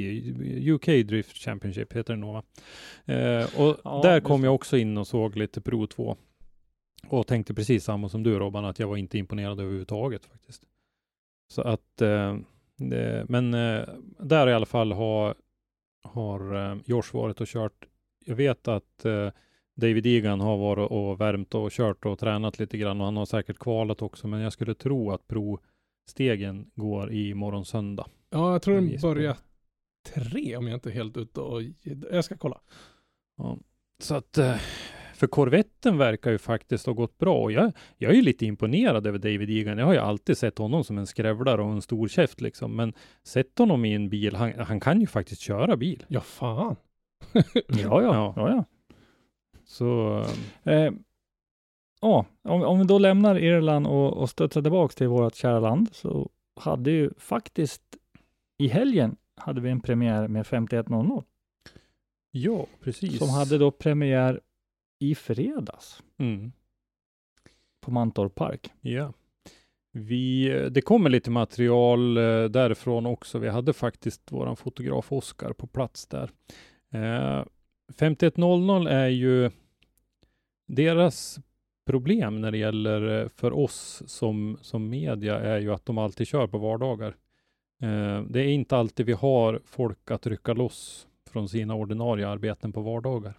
UK Drift Championship heter det nog va? Eh, och Ja, där kom jag också in och såg lite Pro 2. Och tänkte precis samma som du Robban, att jag var inte imponerad överhuvudtaget faktiskt. Så att, eh, det, men eh, där i alla fall har, har eh, Josh varit och kört. Jag vet att eh, David Egan har varit och värmt och kört och tränat lite grann och han har säkert kvalat också, men jag skulle tro att pro-stegen går i morgon söndag. Ja, jag tror den börjar tre om jag inte är helt ute och... Jag ska kolla. Ja. Så att, eh, för korvetten verkar ju faktiskt ha gått bra och jag, jag är ju lite imponerad över David Egan. Jag har ju alltid sett honom som en skrävlare och en stor käft liksom, men sett honom i en bil, han, han kan ju faktiskt köra bil. Ja, fan. Ja, Ja. ja. ja, ja. Så, Eh, ja, om, om vi då lämnar Irland och, och studsar tillbaks till vårt kära land så hade ju faktiskt i helgen hade vi en premiär med 5100 ja, precis. som hade då premiär i fredags Mm. på Mantorp Park. Ja. Vi, eh, det kommer lite material eh, därifrån också. Vi hade faktiskt våran fotograf Oskar på plats där. Eh, 5100 är ju deras problem när det gäller eh, för oss som, som media är ju att de alltid kör på vardagar. Eh, det är inte alltid vi har folk att rycka loss från sina ordinarie arbeten på vardagar.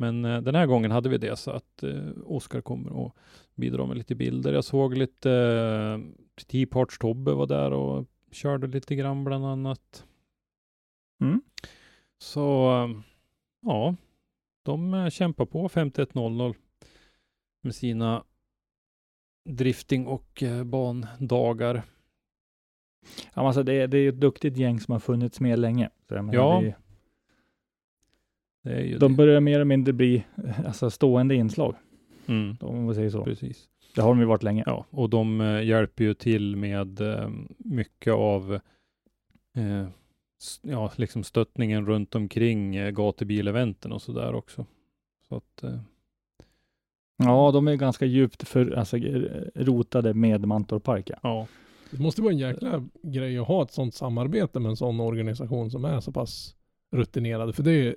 Men eh, den här gången hade vi det så att eh, Oskar kommer och bidra med lite bilder. Jag såg lite eh, T-Parts Tobbe var där och körde lite grann bland annat. Mm. Så eh, ja, de eh, kämpar på 5100 med sina drifting och bandagar. Ja, alltså det, det är ett duktigt gäng som har funnits med länge. Så menar, Ja, det, är de det. börjar mer eller mindre bli eh, alltså, stående inslag, Mm, om man säger så. precis. Det har de ju varit länge. Ja, och de eh, hjälper ju till med eh, mycket av eh, ja, liksom stöttningen runt omkring eh, gatubileventen och sådär också. Så att, eh, Ja, de är ganska djupt för, alltså, rotade med Mantorp Park. Ja. ja, Det måste vara en jäkla grej att ha ett sånt samarbete med en sån organisation som är så pass rutinerad. För det är,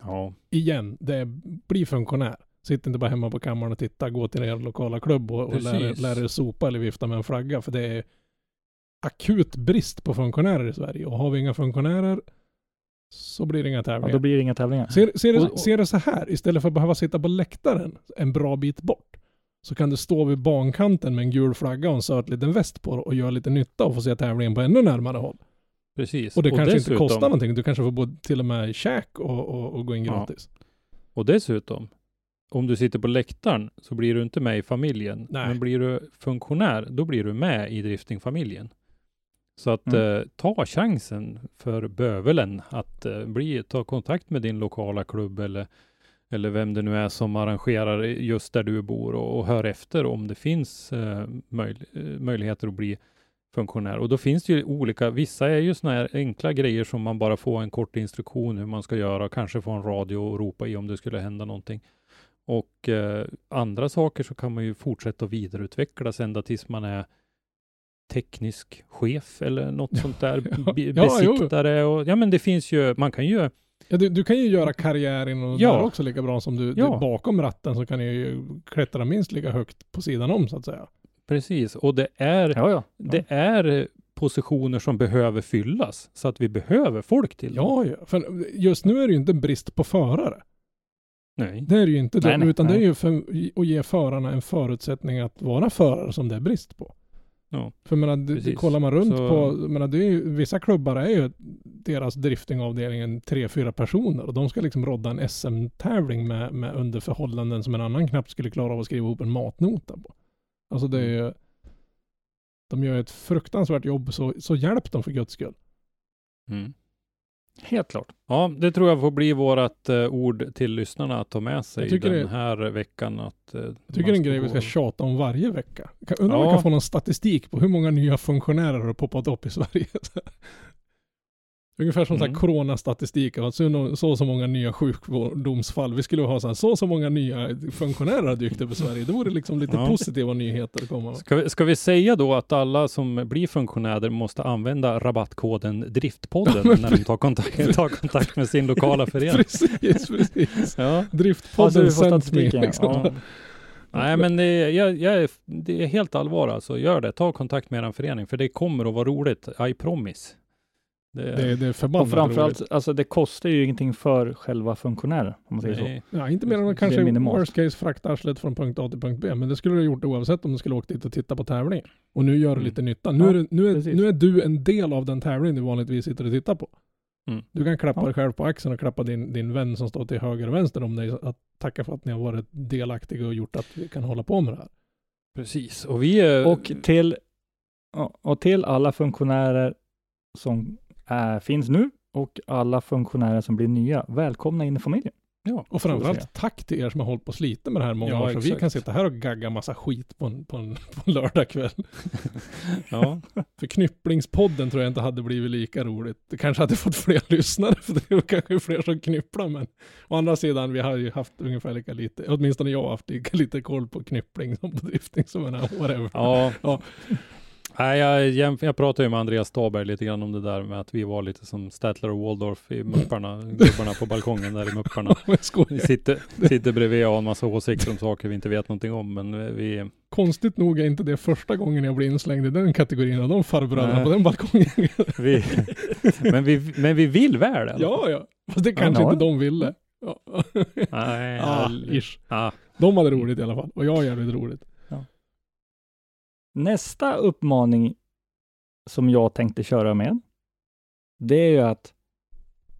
ja, igen, det är, bli funktionär. Sitt inte bara hemma på kammaren och titta, gå till er lokala klubb och, och lär, er sopa eller vifta med en flagga. För det är akut brist på funktionärer i Sverige. Och har vi inga funktionärer så blir det inga Ja, tävlingar. då blir det inga tävlingar. Ser, ser, det, ser det så här, istället för att behöva sitta på läktaren en bra bit bort, så kan du stå vid bankanten med en gul flagga och en söt liten väst på och göra lite nytta och få se tävlingen på ännu närmare håll. Precis. Och det kanske dessutom, inte kostar någonting, du kanske får både till och med käk och, och, och gå in Ja. gratis. Och dessutom, om du sitter på läktaren så blir du inte med i familjen. Nej. Men blir du funktionär, då blir du med i driftingfamiljen. Så att Mm. eh, ta chansen för bövelen att eh, bli, ta kontakt med din lokala klubb eller, eller vem det nu är som arrangerar just där du bor och, och hör efter om det finns eh, möj, eh, möjligheter att bli funktionär. Och då finns det ju olika, vissa är ju sådana här enkla grejer som man bara får en kort instruktion hur man ska göra, kanske få en radio och ropa i om det skulle hända någonting. Och eh, andra saker så kan man ju fortsätta att vidareutvecklas ända tills man är teknisk chef eller något sånt där, Ja, be- ja, jo. besiktare och ja men det finns ju, man kan ju, Ja, du, du kan ju göra karriär inom Ja. där också lika bra som du, Ja. du bakom ratten så kan du ju klättra minst lika högt på sidan om så att säga. Precis, och det är, Ja, ja. det är positioner som behöver fyllas, så att vi behöver folk till. Ja, ja. För just nu är det ju inte brist på förare. Nej. Det är det ju inte, Nej, det, nej, utan det är nej. ju för att ge förarna en förutsättning att vara förare som det är brist på. Ja, För menar, det- kollar man runt Så- på, menar, det är ju, vissa klubbar är ju deras driftingavdelningen tre, fyra personer och de ska liksom rodda en SM-tävling med, med under förhållanden som en annan knappt skulle klara av att skriva ihop en matnota på. Alltså det är ju, de gör ett fruktansvärt jobb så, så hjälp dem för guds skull. Mm. Helt klart. Ja, det tror jag får bli vårat eh, ord till lyssnarna att ta med sig Jag den det- här veckan. Att, eh, Jag tycker det är en grej vi ska tjata om varje vecka. Kan- Undrar om vi Ja. kan få någon statistik på hur många nya funktionärer har poppat upp i Sverige. Ungefär som Mm. coronastatistik, att så, och så många nya sjukdomsfall. Vi skulle ha så, här, så och så många nya funktionärer har dykt upp i Sverige. Det vore liksom lite Ja. positiva nyheter komma med. Ska vi, ska vi säga då att alla som blir funktionärer måste använda rabattkoden Driftpodden Ja, när de tar kontakt, tar kontakt med sin lokala förening? precis, precis. Ja. Ja, Driftpodden sänt mig. statistiken, Liksom. Ja. Nej, men det är, jag, jag är, det är helt allvar alltså. Gör det. Ta kontakt med er förening, för det kommer att vara roligt. I promise. Det, Det, det är Och förbannat framförallt, roligt. alltså det kostar ju ingenting för själva funktionären, om man säger så. nej, Ja, inte mer än att Det kanske minimalt. worst case frakta arslet från punkt A till punkt B. Men det skulle du ha gjort oavsett om du skulle åkt dit och titta på tävlingen. Och nu gör du Mm. lite nytta. Nu, Ja, är, det- nu, är, nu är du en del av den tävling du vanligtvis sitter och tittar på. Mm. Du kan klappa Ja. dig själv på axeln och klappa din, din vän som står till höger och vänster om dig. Att tacka för att ni har varit delaktiga och gjort att vi kan hålla på med det här. precis. Och vi är... Och till, och till alla funktionärer som är, finns nu och alla funktionärer som blir nya, välkomna in i familjen. ja, Och framförallt tack till er som har hållit på och slitit med det här många Ja, år. Så vi kan sitta här och gagga massa skit på en, på en, på en lördagkväll. ja, För Knypplingspodden tror jag inte hade blivit lika roligt. Det kanske hade fått fler lyssnare, för det var kanske fler som knypplar, men å andra sidan, vi har ju haft ungefär lika lite, åtminstone jag har haft lika lite koll på knyppling som på drifting som en whatever. ja. Ja. Nej, jag, jag pratade ju med Andreas Staberg lite grann om det där med att vi var lite som Statler och Waldorf i Mupparna, gubbarna på balkongen där i Mupparna. Vi sitter, sitter bredvid och har en massa åsikter om saker vi inte vet någonting om, men vi... Konstigt nog är inte det första gången jag blir inslängd i den kategorin av de farbröderna Nej. på den balkongen. vi men, vi men vi vill väl det. ja, ja. Fast det kanske inte de ville. Ja. Nej, ah, ish. ah, De hade roligt i alla fall. Och jag har jävligt roligt. Nästa uppmaning som jag tänkte köra med, det är ju att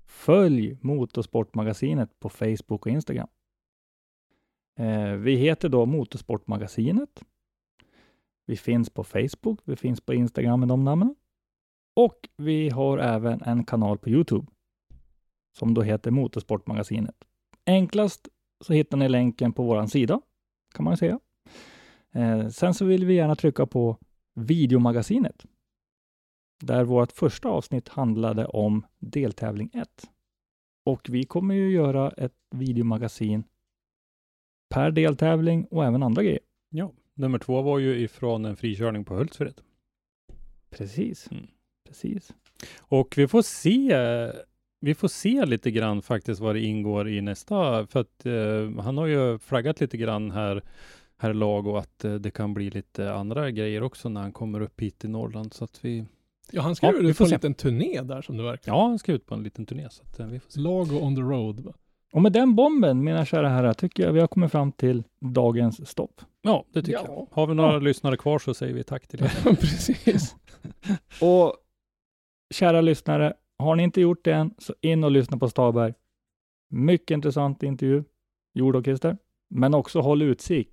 följ Motorsportmagasinet på Facebook och Instagram. Eh, vi heter då Motorsportmagasinet. Vi finns på Facebook, vi finns på Instagram med de namnen. Och vi har även en kanal på Youtube som då heter Motorsportmagasinet. Enklast så hittar ni länken på vår sida, kan man säga. Eh, sen så vill vi gärna trycka på videomagasinet, där vårt första avsnitt handlade om deltävling 1. Och vi kommer ju göra ett videomagasin per deltävling och även andra grejer. Ja, nummer två var ju ifrån en frikörning på Hultsfred. Precis, Mm. precis. Och vi får se vi får se lite grann faktiskt vad det ingår i nästa, för att eh, han har ju flaggat lite grann här, här lag och att eh, det kan bli lite andra grejer också när han kommer upp hit till Norrland. Så att vi, Ja, han ska Ja, ut får på en liten turné där som det verkar. ja, han ska ut på en liten turné. Så att, eh, vi får se. Lag och on the road. va? Och med den bomben, mina kära herrar, tycker jag vi har kommit fram till dagens stopp. Ja, det tycker Ja. jag. Har vi några Ja. lyssnare kvar så säger vi tack till er. Precis. Och kära lyssnare, har ni inte gjort det än, så in och lyssna på Staberg. Mycket intressant intervju, gjord av Christer. Men också håll utkik.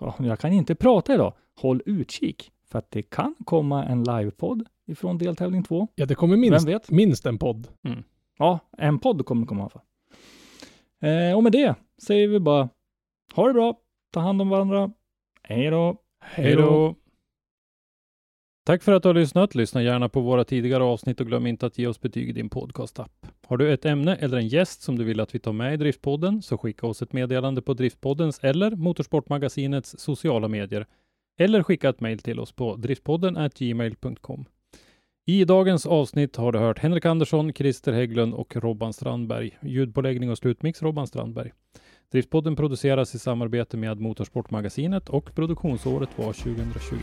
Ja, Jag kan inte prata idag. Håll utkik, för att det kan komma en livepodd ifrån deltävling två. Ja, det kommer minst, Vem vet? minst en podd. Ja, en podd kommer komma i alla fall. Eh, och med det säger vi bara ha det bra, ta hand om varandra. Hej då! Hej då! Tack för att du har lyssnat. Lyssna gärna på våra tidigare avsnitt och glöm inte att ge oss betyg i din podcastapp. Har du ett ämne eller en gäst som du vill att vi tar med i Driftpodden så skicka oss ett meddelande på Driftpoddens eller Motorsportmagasinets sociala medier eller skicka ett mejl till oss på driftpodden gmail.com. I dagens avsnitt har du hört Henrik Andersson, Christer Hägglund och Robban Strandberg. Ljudpåläggning och slutmix Robban Strandberg. Driftpodden produceras i samarbete med Motorsportmagasinet och produktionsåret var 2021.